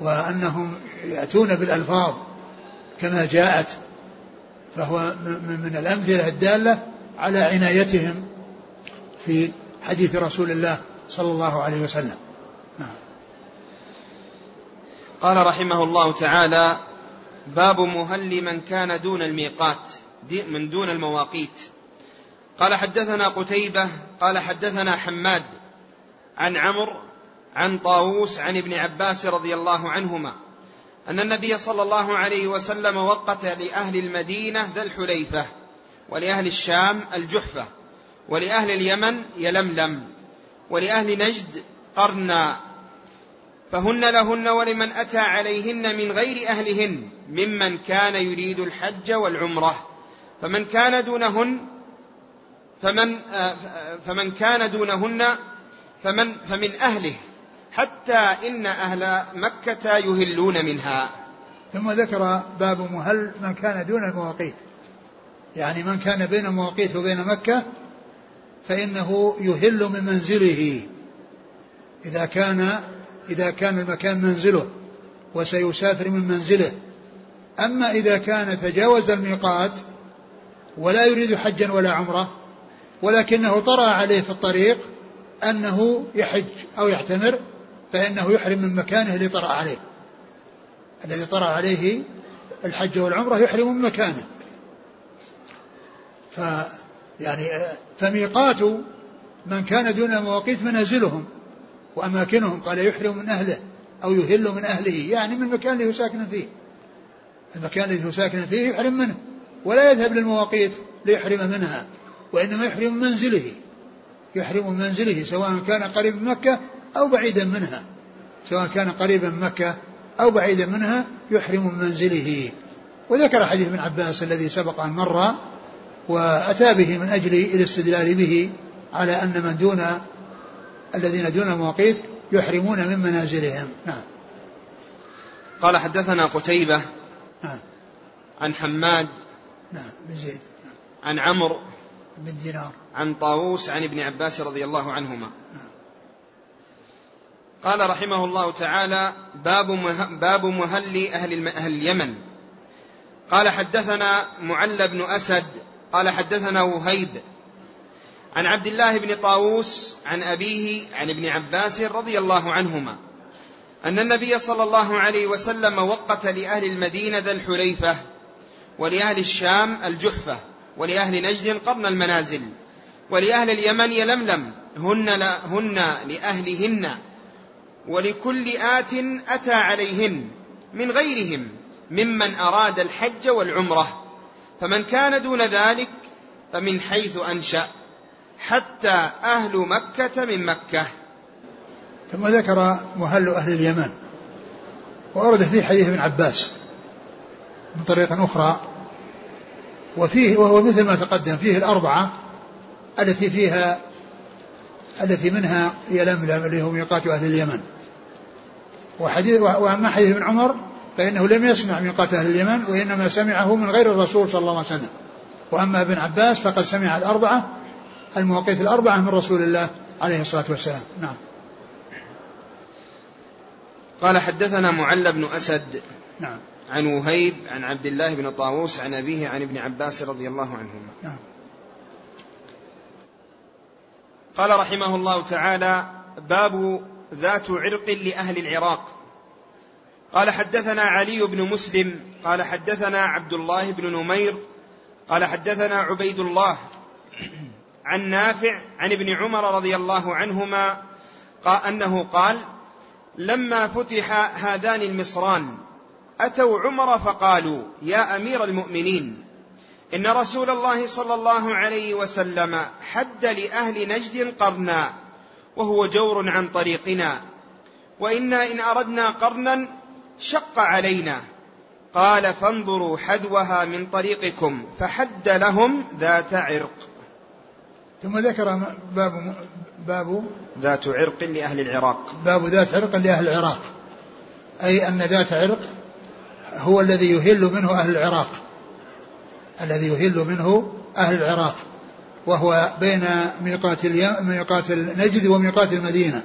وأنهم يأتون بالألفاظ كما جاءت فهو من الأمثلة الدالة على عنايتهم في حديث رسول الله صلى الله عليه وسلم نعم. قال رحمه الله تعالى باب مهل من كان دون الميقات من دون المواقيت قال حدثنا قتيبة قال حدثنا حماد عن عمرو عن طاووس عن ابن عباس رضي الله عنهما أن النبي صلى الله عليه وسلم وقت لأهل المدينة ذا الحليفة ولأهل الشام الجحفة ولأهل اليمن يلملم ولأهل نجد قرنا فهن لهن ولمن أتى عليهن من غير أهلهن ممن كان يريد الحج والعمرة. فمن كان دونهن فمن آه، فمن كان دونهن فمن فمن أهله حتى إن أهل مكة يهلون منها. ثم ذكر باب مهل من كان دون المواقيت. يعني من كان بين المواقيت وبين مكة فإنه يهل من منزله. إذا كان إذا كان المكان منزله وسيسافر من منزله. أما إذا كان تجاوز الميقات ولا يريد حجا ولا عمرة ولكنه طرأ عليه في الطريق أنه يحج أو يعتمر فإنه يحرم من مكانه اللي طرأ عليه. الذي طرأ عليه الحج والعمرة يحرم من مكانه. ف يعني فميقات من كان دون مواقيت منازلهم وأماكنهم قال يحرم من أهله أو يهل من أهله يعني من المكان اللي هو ساكن فيه. المكان الذي هو ساكن فيه يحرم منه ولا يذهب للمواقيت ليحرم منها وإنما يحرم من منزله. يحرم من منزله سواء كان قريب من مكة أو بعيدا منها سواء كان قريبا من مكة أو بعيدا منها يحرم من منزله. وذكر حديث ابن عباس الذي سبق أن مر وأتى به من أجل الاستدلال به على أن من دون الذين دون المواقيت يحرمون من منازلهم. نعم. قال حدثنا قتيبة نعم. عن حماد نعم بن زيد. عن عمرو بن دينار. عن طاووس عن ابن عباس رضي الله عنهما. قال رحمه الله تعالى باب باب مهل أهل, أهل اليمن. قال حدثنا معل بن أسد قال حدثنا وهيب عن عبد الله بن طاووس عن أبيه عن ابن عباس رضي الله عنهما أن النبي صلى الله عليه وسلم وقت لأهل المدينة ذا الحليفة ولأهل الشام الجحفة ولأهل نجد قرن المنازل ولأهل اليمن يلملم هن, هن لأهلهن ولكل آت أتى عليهن من غيرهم ممن أراد الحج والعمرة. فمن كان دون ذلك فمن حيث أنشأ حتى أهل مكة من مكة. ثم ذكر مهل أهل اليمن وأورد فيه حديث ابن عباس من طريق أخرى. وفيه وهو مثل ما تقدم فيه الأربعة التي فيها التي منها يلملم اللي هو ميقات أهل اليمن وحديث وأما حديث ابن عمر فإنه لم يسمع ميقات أهل اليمن وإنما سمعه من غير الرسول صلى الله عليه وسلم. وأما ابن عباس فقد سمع الأربعة المواقيت الأربعة من رسول الله عليه الصلاة والسلام. نعم. قال حدثنا معل بن أسد نعم. عن وهيب عن عبد الله بن طاووس عن أبيه عن ابن عباس رضي الله عنهما. نعم. قال رحمه الله تعالى باب ذات عرق لأهل العراق. قال حدثنا علي بن مسلم قال حدثنا عبد الله بن نمير قال حدثنا عبيد الله عن نافع عن ابن عمر رضي الله عنهما قال أنه قال لما فتح هذان المصران أتوا عمر فقالوا يا أمير المؤمنين إن رسول الله صلى الله عليه وسلم حد لأهل نجد قرنا وهو جور عن طريقنا. وإنا إن أردنا قرنا شق علينا. قال فانظروا حذوها من طريقكم فحد لهم ذات عرق. ثم ذكر باب باب ذات عرق لأهل العراق. باب ذات عرق لأهل العراق. أي أن ذات عرق هو الذي يهل منه أهل العراق. الذي يهل منه أهل العراق. وهو بين ميقات ميقات النجد وميقات المدينة.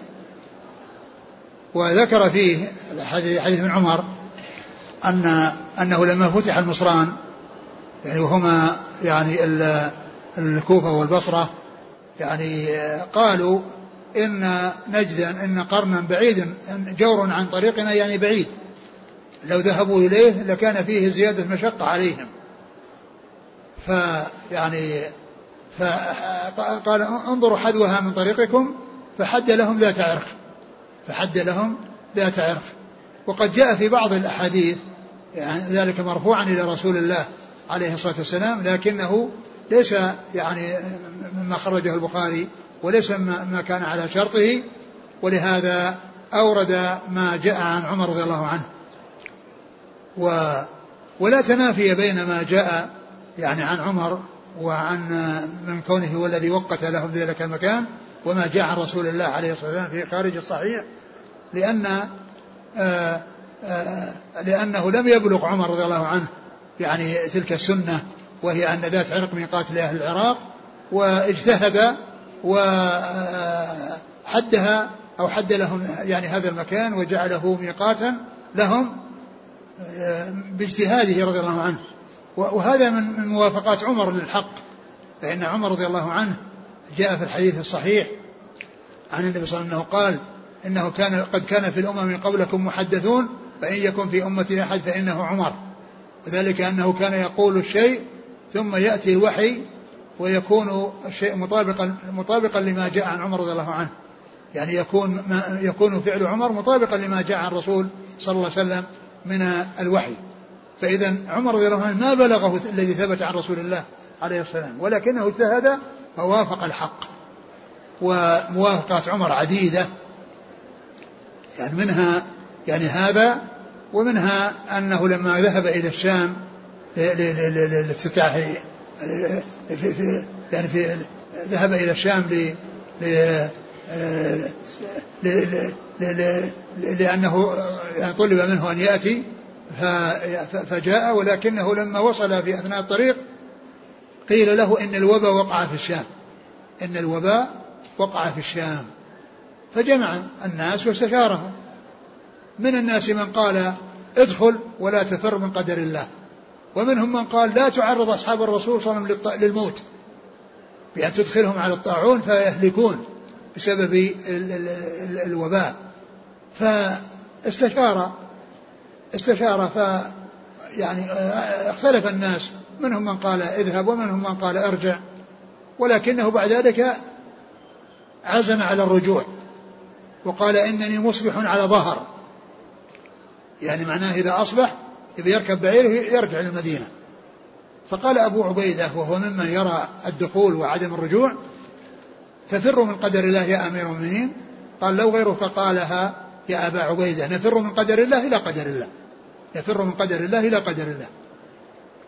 وذكر فيه حديث ابن عمر أن أنه لما فتح المصران يعني وهما يعني الكوفة والبصرة يعني قالوا إن نجدا إن قرنا بعيد جور عن طريقنا يعني بعيد. لو ذهبوا إليه لكان فيه زيادة مشقة عليهم. فيعني فقال انظروا حذوها من طريقكم فحد لهم ذات عرق فحد لهم ذات عرق. وقد جاء في بعض الأحاديث يعني ذلك مرفوعا إلى رسول الله عليه الصلاة والسلام لكنه ليس يعني مما خرجه البخاري وليس ما كان على شرطه ولهذا أورد ما جاء عن عمر رضي الله عنه. و ولا تنافي بين ما جاء يعني عن عمر وعن من كونه هو الذي وقت لهم ذلك المكان وما جاء عن رسول الله عليه الصلاة والسلام في خارج الصحيح لأن آآ آآ لأنه لم يبلغ عمر رضي الله عنه يعني تلك السنة وهي أن ذات عرق ميقات لأهل العراق واجتهد وحدها أو حد لهم يعني هذا المكان وجعله ميقاتا لهم باجتهاده رضي الله عنه. وهذا من موافقات عمر للحق فإن عمر رضي الله عنه جاء في الحديث الصحيح عن النبي صلى الله عليه وسلم قال إنه كان قد كان في الأمم قبلكم محدثون فإن يكن في أمتي أحد فإنه عمر. وذلك أنه كان يقول الشيء ثم يأتي الوحي ويكون الشيء مطابقا مطابقا لما جاء عن عمر رضي الله عنه. يعني يكون ما يكون فعل عمر مطابقا لما جاء عن الرسول صلى الله عليه وسلم من الوحي. فإذا عمر رضي الله عنه ما بلغه الذي ثبت عن رسول الله عليه السلام ولكنه اجتهد فوافق الحق وموافقات عمر عديدة يعني منها يعني هذا ومنها أنه لما ذهب إلى الشام لافتتاح يعني في ذهب إلى الشام ل لأنه يعني طلب منه أن يأتي فجاء ولكنه لما وصل في أثناء الطريق قيل له إن الوباء وقع في الشام. إن الوباء وقع في الشام. فجمع الناس واستشارهم. من الناس من قال ادخل ولا تفر من قدر الله. ومنهم من قال لا تعرض أصحاب الرسول صلى الله عليه وسلم للموت. بأن تدخلهم على الطاعون فيهلكون بسبب الوباء. فاستشار استشار ف يعني اختلف الناس. منهم من قال اذهب ومنهم من قال ارجع. ولكنه بعد ذلك عزم على الرجوع وقال إنني مصبح على ظهر. يعني معناه إذا أصبح يبي يركب بعيره يرجع للمدينة. فقال أبو عبيدة وهو ممن يرى الدخول وعدم الرجوع تفر من قدر الله يا أمير المؤمنين؟ قال لو غيرك قالها يا أبا عبيدة نفر من قدر الله إلى قدر الله. نفر من قدر الله إلى قدر الله.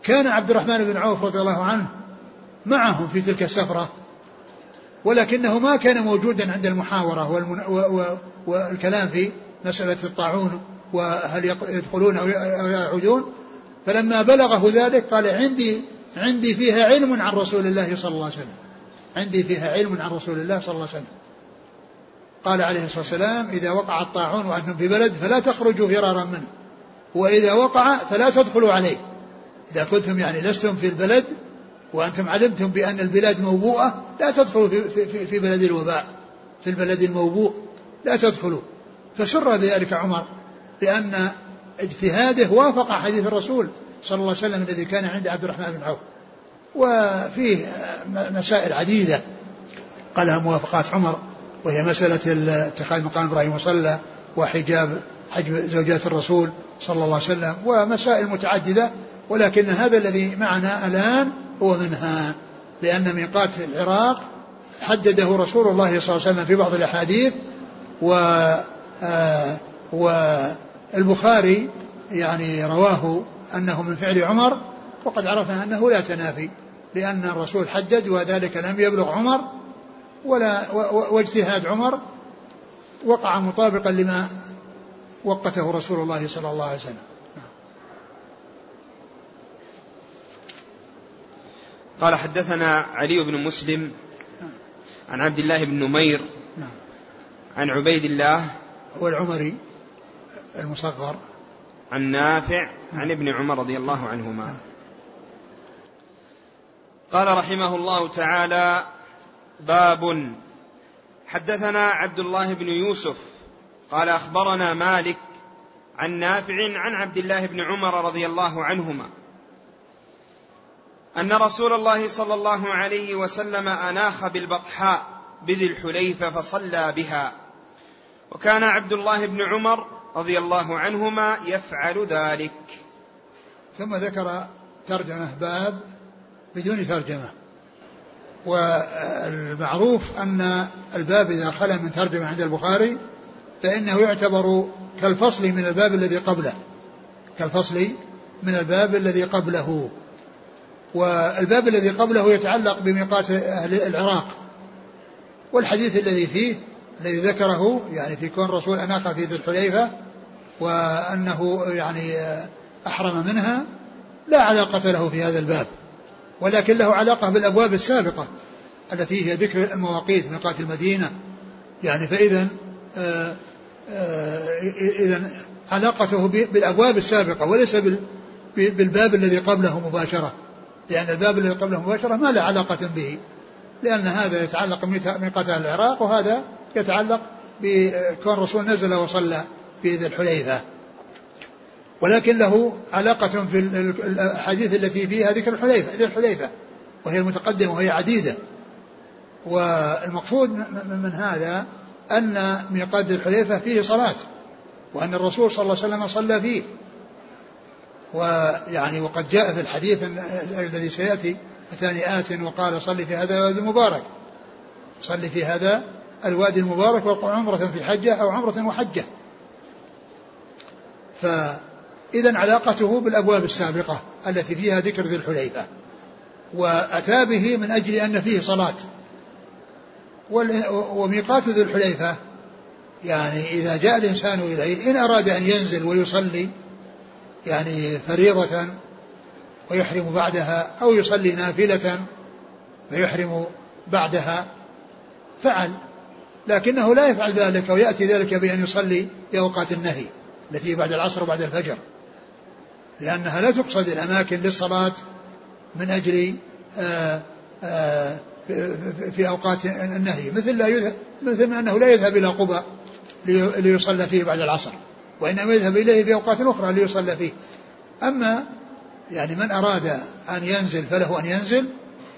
كان عبد الرحمن بن عوف رضي الله عنه معهم في تلك السفرة ولكنه ما كان موجودا عند المحاورة والمن... و... و... والكلام في مسألة الطاعون وهل يدخلون أو يعودون. فلما بلغه ذلك قال عندي عندي فيها علم عن رسول الله صلى الله عليه وسلم. عندي فيها علم عن رسول الله صلى الله عليه وسلم. قال عليه الصلاة والسلام إذا وقع الطاعون وأنتم في بلد فلا تخرجوا فرارا منه. وإذا وقع فلا تدخلوا عليه. إذا كنتم يعني لستم في البلد وأنتم علمتم بأن البلاد موبوءة لا تدخلوا في, في, في بلد الوباء. في البلد الموبوء لا تدخلوا. فسر بذلك عمر لأن اجتهاده وافق حديث الرسول صلى الله عليه وسلم الذي كان عند عبد الرحمن بن عوف. وفيه مسائل عديدة. قالها موافقات عمر وهي مسألة اتخاذ مقام إبراهيم وصلى وحجاب حجب زوجات الرسول صلى الله عليه وسلم ومسائل متعددة ولكن هذا الذي معنا الآن هو منها لأن ميقات العراق حدده رسول الله صلى الله عليه وسلم في بعض الأحاديث و آه والبخاري يعني رواه أنه من فعل عمر وقد عرفنا أنه لا تنافي لأن الرسول حدد وذلك لم يبلغ عمر ولا واجتهاد عمر وقع مطابقا لما وقته رسول الله صلى الله عليه وسلم. قال حدثنا علي بن مسلم عن عبد الله بن نمير عن عبيد الله هو العمري المصغر. عن نافع عن ابن عمر رضي الله عنهما. قال رحمه الله تعالى باب حدثنا عبد الله بن يوسف قال أخبرنا مالك عن نافع عن عبد الله بن عمر رضي الله عنهما أن رسول الله صلى الله عليه وسلم أناخ بالبطحاء بذي الحليفة فصلى بها. وكان عبد الله بن عمر رضي الله عنهما يفعل ذلك. ثم ذكر ترجمة باب بدون ترجمة. والمعروف أن الباب إذا خلا من ترجمة عند البخاري فإنه يعتبر كالفصل من الباب الذي قبله. كالفصل من الباب الذي قبله. والباب الذي قبله يتعلق بميقات أهل العراق. والحديث الذي فيه الذي ذكره يعني في كون رسول أناق في ذي الحليفة وأنه يعني أحرم منها لا علاقة له في هذا الباب. ولكن له علاقة بالأبواب السابقة التي هي ذكر المواقيت ميقات المدينة. يعني فإذا آه، إذا علاقته بالأبواب السابقة وليس بالباب الذي قبله مباشرة. لأن الباب الذي قبله مباشرة ما له علاقة به. لأن هذا يتعلق بميقات أهل العراق وهذا يتعلق بكون الرسول نزل وصلى في ذي الحليفة. ولكن له علاقة في الأحاديث التي فيها ذكر الحليفة ذي الحليفة وهي المتقدمة وهي عديدة. والمقصود من هذا أن ميقات ذي الحليفة فيه صلاة وأن الرسول صلى الله عليه وسلم صلى فيه. ويعني وقد جاء في الحديث الذي سيأتي أتاني آت وقال صل في هذا الوادي المبارك. صل في هذا الوادي المبارك وقع عمرة في حجة أو عمرة وحجة فإذا علاقته بالأبواب السابقة التي فيها ذكر ذي الحليفة. وأتى به من أجل أن فيه صلاة. وميقات ذي الحليفة. يعني إذا جاء الإنسان إليه إن أراد أن ينزل ويصلي يعني فريضة ويحرم بعدها أو يصلي نافلة فيحرم بعدها فعل. لكنه لا يفعل ذلك ويأتي ذلك بأن يصلي في أوقات النهي التي بعد العصر وبعد الفجر. لأنها لا تقصد الأماكن للصلاة من أجل آآ آآ في أوقات النهي مثل لا يذهب مثل أنه لا يذهب إلى قبى ليصلى فيه بعد العصر وإنما يذهب إليه في أوقات أخرى ليصلى فيه. أما يعني من أراد أن ينزل فله أن ينزل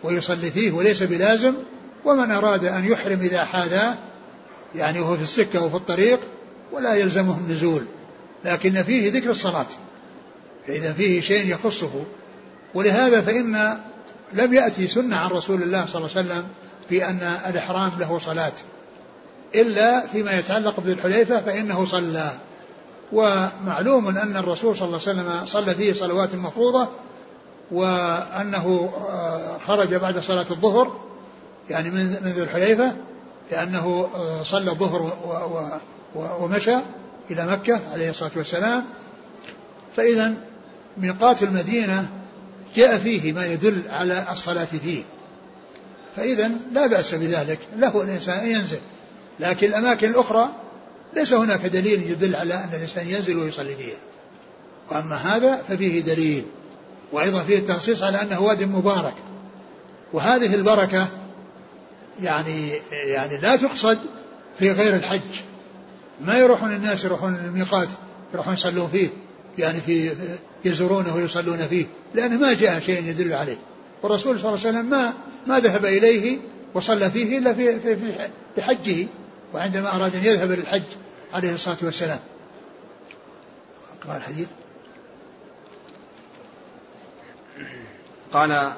ويصلي فيه وليس بلازم ومن أراد أن يحرم إذا حاذاه يعني وهو في السكة وفي الطريق ولا يلزمه النزول. لكن فيه ذكر الصلاة. فإذا فيه شيء يخصه. ولهذا فإن لم يأتي سنة عن رسول الله صلى الله عليه وسلم في أن الإحرام له صلاة. إلا فيما يتعلق بذي الحليفة فإنه صلى. ومعلوم أن الرسول صلى الله عليه وسلم صلى فيه صلوات مفروضة وأنه آه، خرج بعد صلاة الظهر يعني من ذي الحليفة لأنه آه، صلى الظهر ومشى إلى مكة عليه الصلاة والسلام. فإذا ميقات المدينة جاء فيه ما يدل على الصلاة فيه. فإذا لا بأس بذلك له الإنسان أن ينزل. لكن الأماكن الأخرى ليس هناك دليل يدل على أن الإنسان ينزل ويصلي فيها. وأما هذا ففيه دليل وأيضا فيه التنصيص على أنه واد مبارك. وهذه البركة يعني يعني لا تقصد في غير الحج. ما يروحون الناس يروحون الميقات يروحون يصلون فيه. يعني في يزورونه ويصلون فيه لأنه ما جاء شيء يدل عليه. والرسول صلى الله عليه وسلم ما ما ذهب إليه وصلى فيه إلا في في في, في حجه وعندما أراد أن يذهب للحج عليه الصلاة والسلام. أقرأ الحديث. قال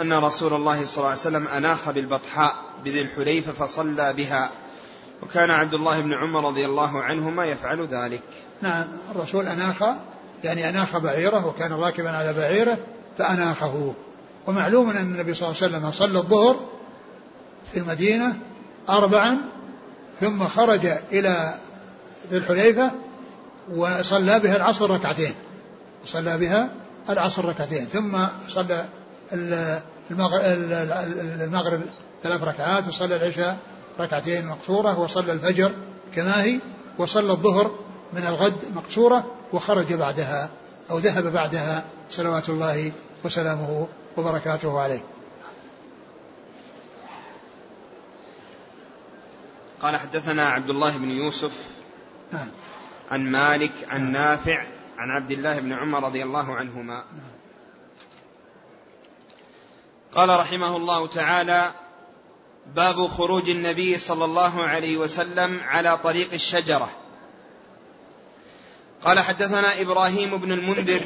أن رسول الله صلى الله عليه وسلم أناخ بالبطحاء بذي الحليفة فصلى بها. وكان عبد الله بن عمر رضي الله عنهما يفعل ذلك. نعم الرسول أناخ يعني أناخ بعيره وكان راكبا على بعيره فأناخه. ومعلوم أن النبي صلى الله عليه وسلم صلى الظهر في المدينة أربعا ثم خرج إلى ذي الحليفة وصلى بها العصر ركعتين. صلى بها العصر ركعتين ثم صلى المغرب ثلاث ركعات وصلى العشاء ركعتين مقصورة وصلى الفجر كما هي وصلى الظهر من الغد مقصورة وخرج بعدها أو ذهب بعدها صلوات الله وسلامه وبركاته عليه. قال حدثنا عبد الله بن يوسف نعم. عن مالك عن نافع عن عبد الله بن عمر رضي الله عنهما. نعم. قال رحمه الله تعالى باب خروج النبي صلى الله عليه وسلم على طريق الشجرة. قال حدثنا إبراهيم بن المنذر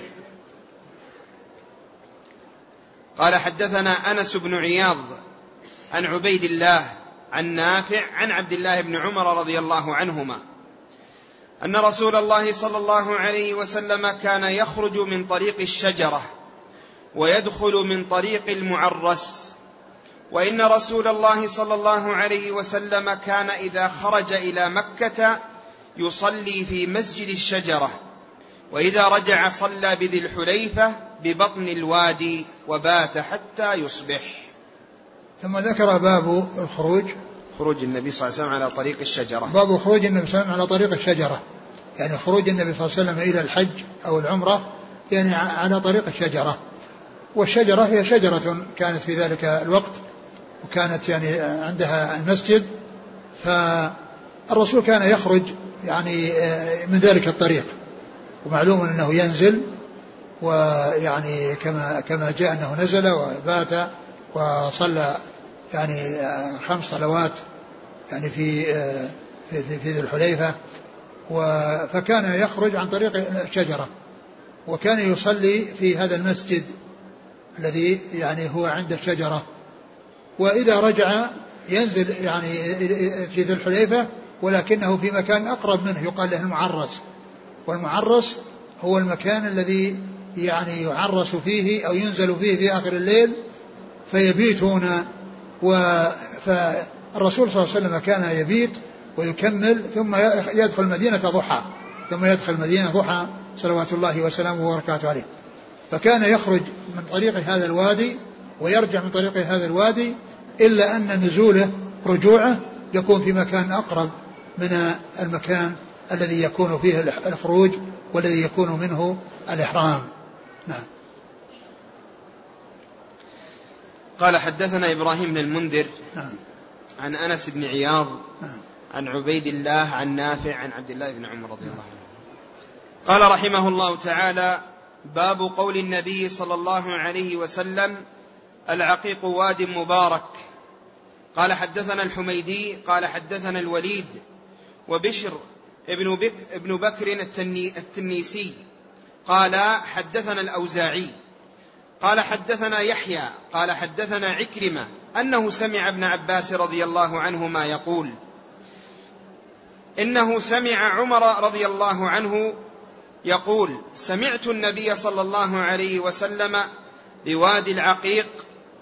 قال حدثنا أنس بن عياض عن عبيد الله عن نافع عن عبد الله بن عمر رضي الله عنهما أن رسول الله صلى الله عليه وسلم كان يخرج من طريق الشجرة ويدخل من طريق المعرس. وإن رسول الله صلى الله عليه وسلم كان إذا خرج إلى مكة يصلي في مسجد الشجرة. وإذا رجع صلى بذي الحليفة ببطن الوادي وبات حتى يصبح. ثم ذكر باب الخروج. خروج النبي صلى الله عليه وسلم على طريق الشجرة. باب خروج النبي صلى الله عليه وسلم على طريق الشجرة. يعني خروج النبي صلى الله عليه وسلم إلى الحج أو العمرة يعني على طريق الشجرة. والشجرة هي شجرة كانت في ذلك الوقت. وكانت يعني عندها المسجد فالرسول كان يخرج يعني آه، من ذلك الطريق. ومعلوم أنه ينزل ويعني كما كما جاء أنه نزل وبات وصلى يعني آه، خمس صلوات يعني في آه، في في, في ذي الحليفة. فكان يخرج عن طريق الشجره وكان يصلي في هذا المسجد الذي يعني هو عند الشجرة. وإذا رجع ينزل يعني في ذي الحليفة ولكنه في مكان أقرب منه يقال له المعرس. والمعرس هو المكان الذي يعني يعرس فيه أو ينزل فيه في آخر الليل فيبيتون. فالرسول صلى الله عليه وسلم كان يبيت ويكمل ثم يدخل المدينة ضحى. ثم يدخل المدينة ضحى صلوات الله وسلامه وبركاته عليه. فكان يخرج من طريق هذا الوادي ويرجع من طريق هذا الوادي إلا أن نزوله رجوعه يكون في مكان أقرب من المكان الذي يكون فيه الخروج والذي يكون منه الإحرام. نعم. قال حدثنا إبراهيم بن المنذر نعم. عن أنس بن عياض نعم. عن عبيد الله عن نافع عن عبد الله بن عمر رضي الله عنه. قال رحمه الله تعالى باب قول النبي صلى الله عليه وسلم العقيق واد مبارك. قال حدثنا الحميدي قال حدثنا الوليد وبشر ابن, بك ابن بكر التني التنيسي. قال حدثنا الأوزاعي. قال حدثنا يحيى قال حدثنا عكرمة أنه سمع ابن عباس رضي الله عنهما يقول إنه سمع عمر رضي الله عنه يقول سمعت النبي صلى الله عليه وسلم بوادي العقيق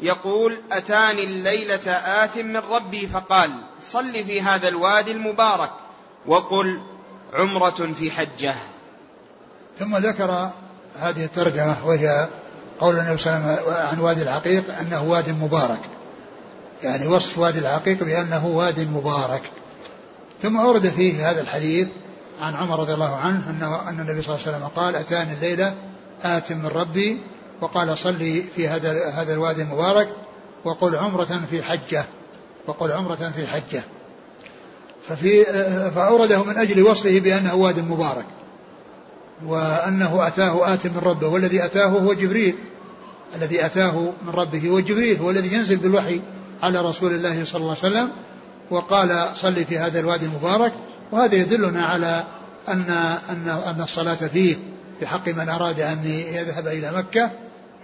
يقول أتاني الليلة آت من ربي فقال صل في هذا الوادي المبارك وقل عمرة في حجة. ثم ذكر هذه الترجمة وهي قول النبي صلى الله عليه وسلم عن وادي العقيق أنه واد مبارك. يعني وصف وادي العقيق بأنه واد مبارك. ثم أورد فيه هذا الحديث عن عمر رضي الله عنه أنه أن النبي صلى الله عليه وسلم قال أتاني الليلة آت من ربي وقال صلي في هذا هذا الوادي المبارك وقل عمرة في حجة وقل عمرة في حجة. ففي فأورده من أجل وصفه بأنه واد مبارك وأنه أتاه آت من ربه والذي أتاه هو جبريل. الذي أتاه من ربه هو جبريل هو الذي ينزل بالوحي على رسول الله صلى الله عليه وسلم. وقال صلي في هذا الوادي المبارك. وهذا يدلنا على أن أن أن الصلاة فيه بحق من أراد أن يذهب إلى مكة.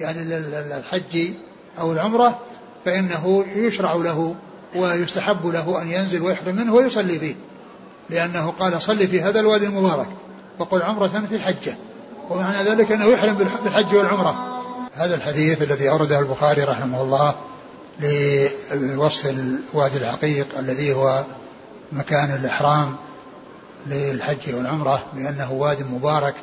يعني للحج أو العمرة فإنه يشرع له ويستحب له أن ينزل ويحرم منه ويصلي فيه. لأنه قال صلي في هذا الوادي المبارك وقل عمرة في الحجة. ومعنى ذلك أنه يحرم بالحج والعمرة. هذا الحديث الذي أورده البخاري رحمه الله لوصف الوادي العقيق الذي هو مكان الإحرام للحج والعمرة بأنه واد مبارك.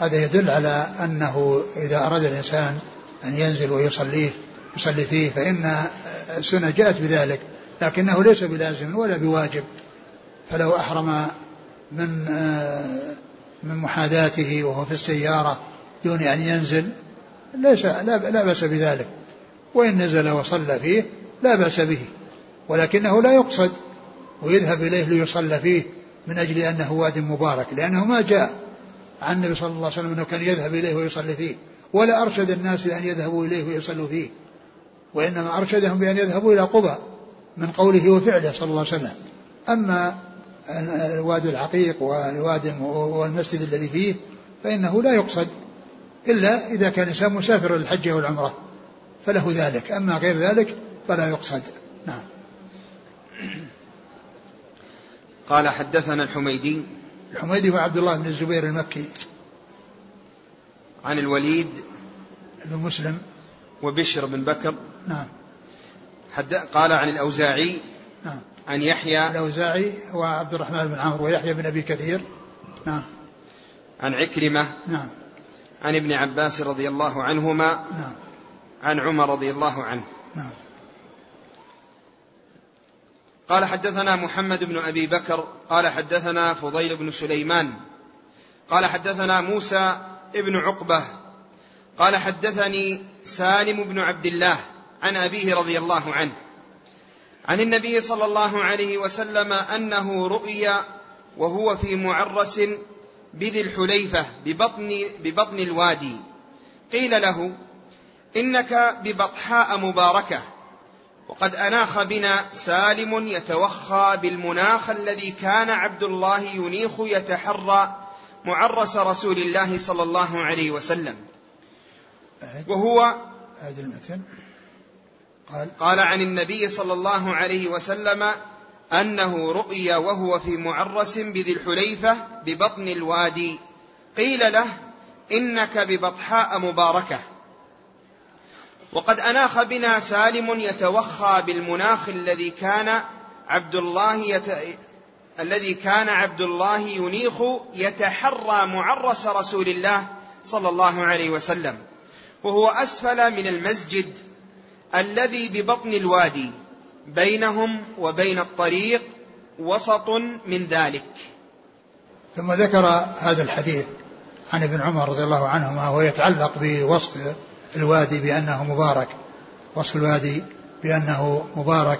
هذا يدل على أنه إذا أراد الإنسان أن ينزل ويصليه يصلي فيه فإن السنة جاءت بذلك لكنه ليس بلازم ولا بواجب. فلو أحرم من من محاذاته وهو في السيارة دون أن ينزل ليس لا بأس بذلك. وإن نزل وصلى فيه لا بأس به. ولكنه لا يقصد ويذهب إليه ليصلى فيه من أجل أنه واد مبارك لأنه ما جاء. عن النبي صلى الله عليه وسلم أنه كان يذهب إليه ويصلي فيه. ولا أرشد الناس لأن يذهبوا إليه ويصلوا فيه. وإنما أرشدهم بأن يذهبوا إلى قبى من قوله وفعله صلى الله عليه وسلم. أما الوادي العقيق والوادي والمسجد الذي فيه فإنه لا يقصد إلا إذا كان الإنسان مسافر للحج والعمرة فله ذلك. أما غير ذلك فلا يقصد. نعم. قال حدثنا الحميدي الحميدي هو عبد الله بن الزبير المكي عن الوليد بن مسلم. وبشر بن بكر. نعم. حد قال عن الأوزاعي نعم. عن يحيى. الأوزاعي هو عبد الرحمن بن عمرو ويحيى بن أبي كثير. نعم. عن عكرمة. نعم. عن ابن عباس رضي الله عنهما. نعم. عن عمر رضي الله عنه. نعم. قال حدثنا محمد بن أبي بكر قال حدثنا فضيل بن سليمان قال حدثنا موسى ابن عقبة قال حدثني سالم بن عبد الله عن أبيه رضي الله عنه عن النبي صلى الله عليه وسلم أنه رؤي وهو في معرس بذي الحليفة ببطن ببطن الوادي قيل له إنك ببطحاء مباركة وقد أناخ بنا سالم يتوخى بالمناخ الذي كان عبد الله ينيخ يتحرى معرس رسول الله صلى الله عليه وسلم. وهو المتن. قال. قال عن النبي صلى الله عليه وسلم أنه رؤي وهو في معرس بذي الحليفة ببطن الوادي. قيل له إنك ببطحاء مباركة. وقد أناخ بنا سالم يتوخى بالمناخ الذي كان عبد الله يت... الذي كان عبد الله ينيخ يتحرى معرس رسول الله صلى الله عليه وسلم وهو أسفل من المسجد الذي ببطن الوادي بينهم وبين الطريق وسط من ذلك. ثم ذكر هذا الحديث عن ابن عمر رضي الله عنهما وهو يتعلق بوصف الوادي بأنه مبارك وصف الوادي بأنه مبارك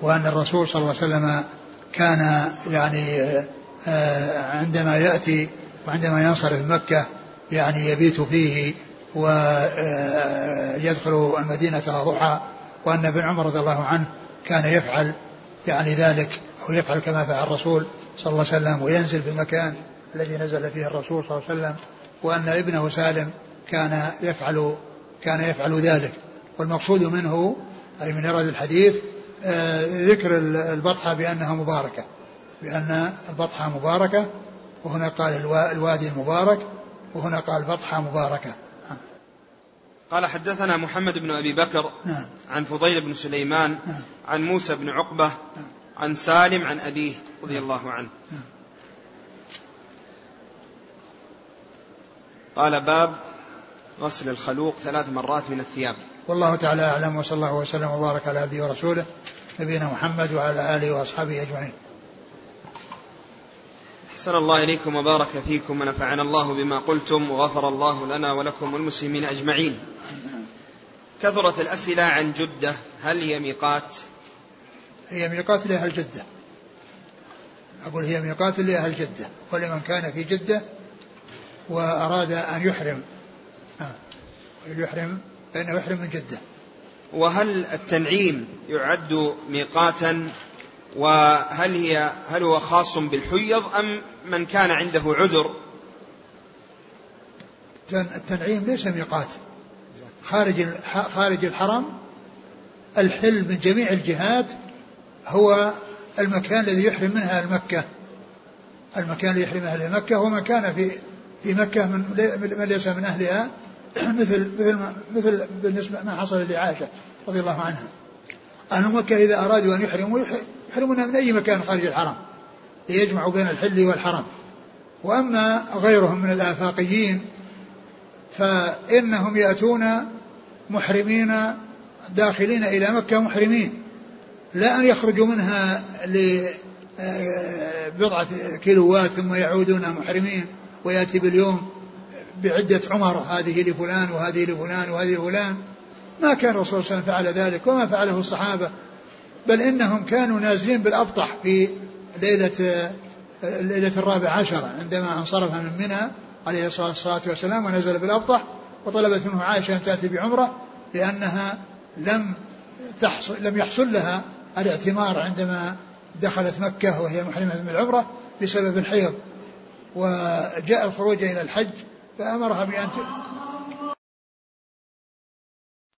وأن الرسول صلى الله عليه وسلم كان يعني آه، عندما يأتي وعندما ينصرف مكة يعني يبيت فيه ويدخل آه، المدينة ضحى وأن ابن عمر رضي الله عنه كان يفعل يعني ذلك أو يفعل كما فعل الرسول صلى الله عليه وسلم وينزل في المكان الذي نزل فيه الرسول صلى الله عليه وسلم وأن ابنه سالم كان يفعل كان يفعل ذلك والمقصود منه أي من إراد الحديث آه، ذكر البطحة بأنها مباركة بأن البطحة مباركة وهنا قال الوادي المبارك وهنا قال بطحة مباركة قال حدثنا محمد بن أبي بكر نعم. عن فضيل بن سليمان نعم. عن موسى بن عقبة نعم. عن سالم عن أبيه رضي نعم. الله عنه نعم. قال باب غسل الخلوق ثلاث مرات من الثياب. والله تعالى أعلم وصلى الله وسلم وبارك على عبده ورسوله نبينا محمد وعلى آله وأصحابه أجمعين. أحسن الله إليكم وبارك فيكم ونفعنا الله بما قلتم وغفر الله لنا ولكم والمسلمين أجمعين. كثرت الأسئلة عن جدة هل هي ميقات؟ هي ميقات لأهل جدة. أقول هي ميقات لأهل جدة ولمن كان في جدة وأراد أن يحرم. يحرم فإنه يحرم من جدة. وهل التنعيم يعد ميقاتا؟ وهل هي هل هو خاص بالحيض أم من كان عنده عذر؟ التنعيم ليس ميقات. خارج خارج الحرم الحل من جميع الجهات هو المكان الذي يحرم منها المكة. المكان الذي يحرم أهل مكة ومن كان في في مكة من من ليس من أهلها. مثل مثل مثل بالنسبة ما حصل لعائشة رضي الله عنها. أهل مكة إذا أرادوا أن يحرموا يحرمون من أي مكان خارج الحرم ليجمعوا بين الحل والحرم وأما غيرهم من الآفاقيين فإنهم يأتون محرمين داخلين إلى مكة محرمين. لا أن يخرجوا منها لبضعة كيلوات ثم يعودون محرمين ويأتي باليوم. بعدة عمر هذه لفلان وهذه لفلان وهذه لفلان. ما كان الرسول صلى الله عليه وسلم فعل ذلك وما فعله الصحابة. بل إنهم كانوا نازلين بالأبطح في ليلة الليلة الرابعة عشرة عندما انصرف من منى عليه الصلاة والسلام ونزل بالأبطح وطلبت منه عائشة أن تأتي بعمرة لأنها لم تحصل لم يحصل لها الاعتمار عندما دخلت مكة وهي محرمة من العمرة بسبب الحيض. وجاء الخروج إلى الحج فأمرها بأن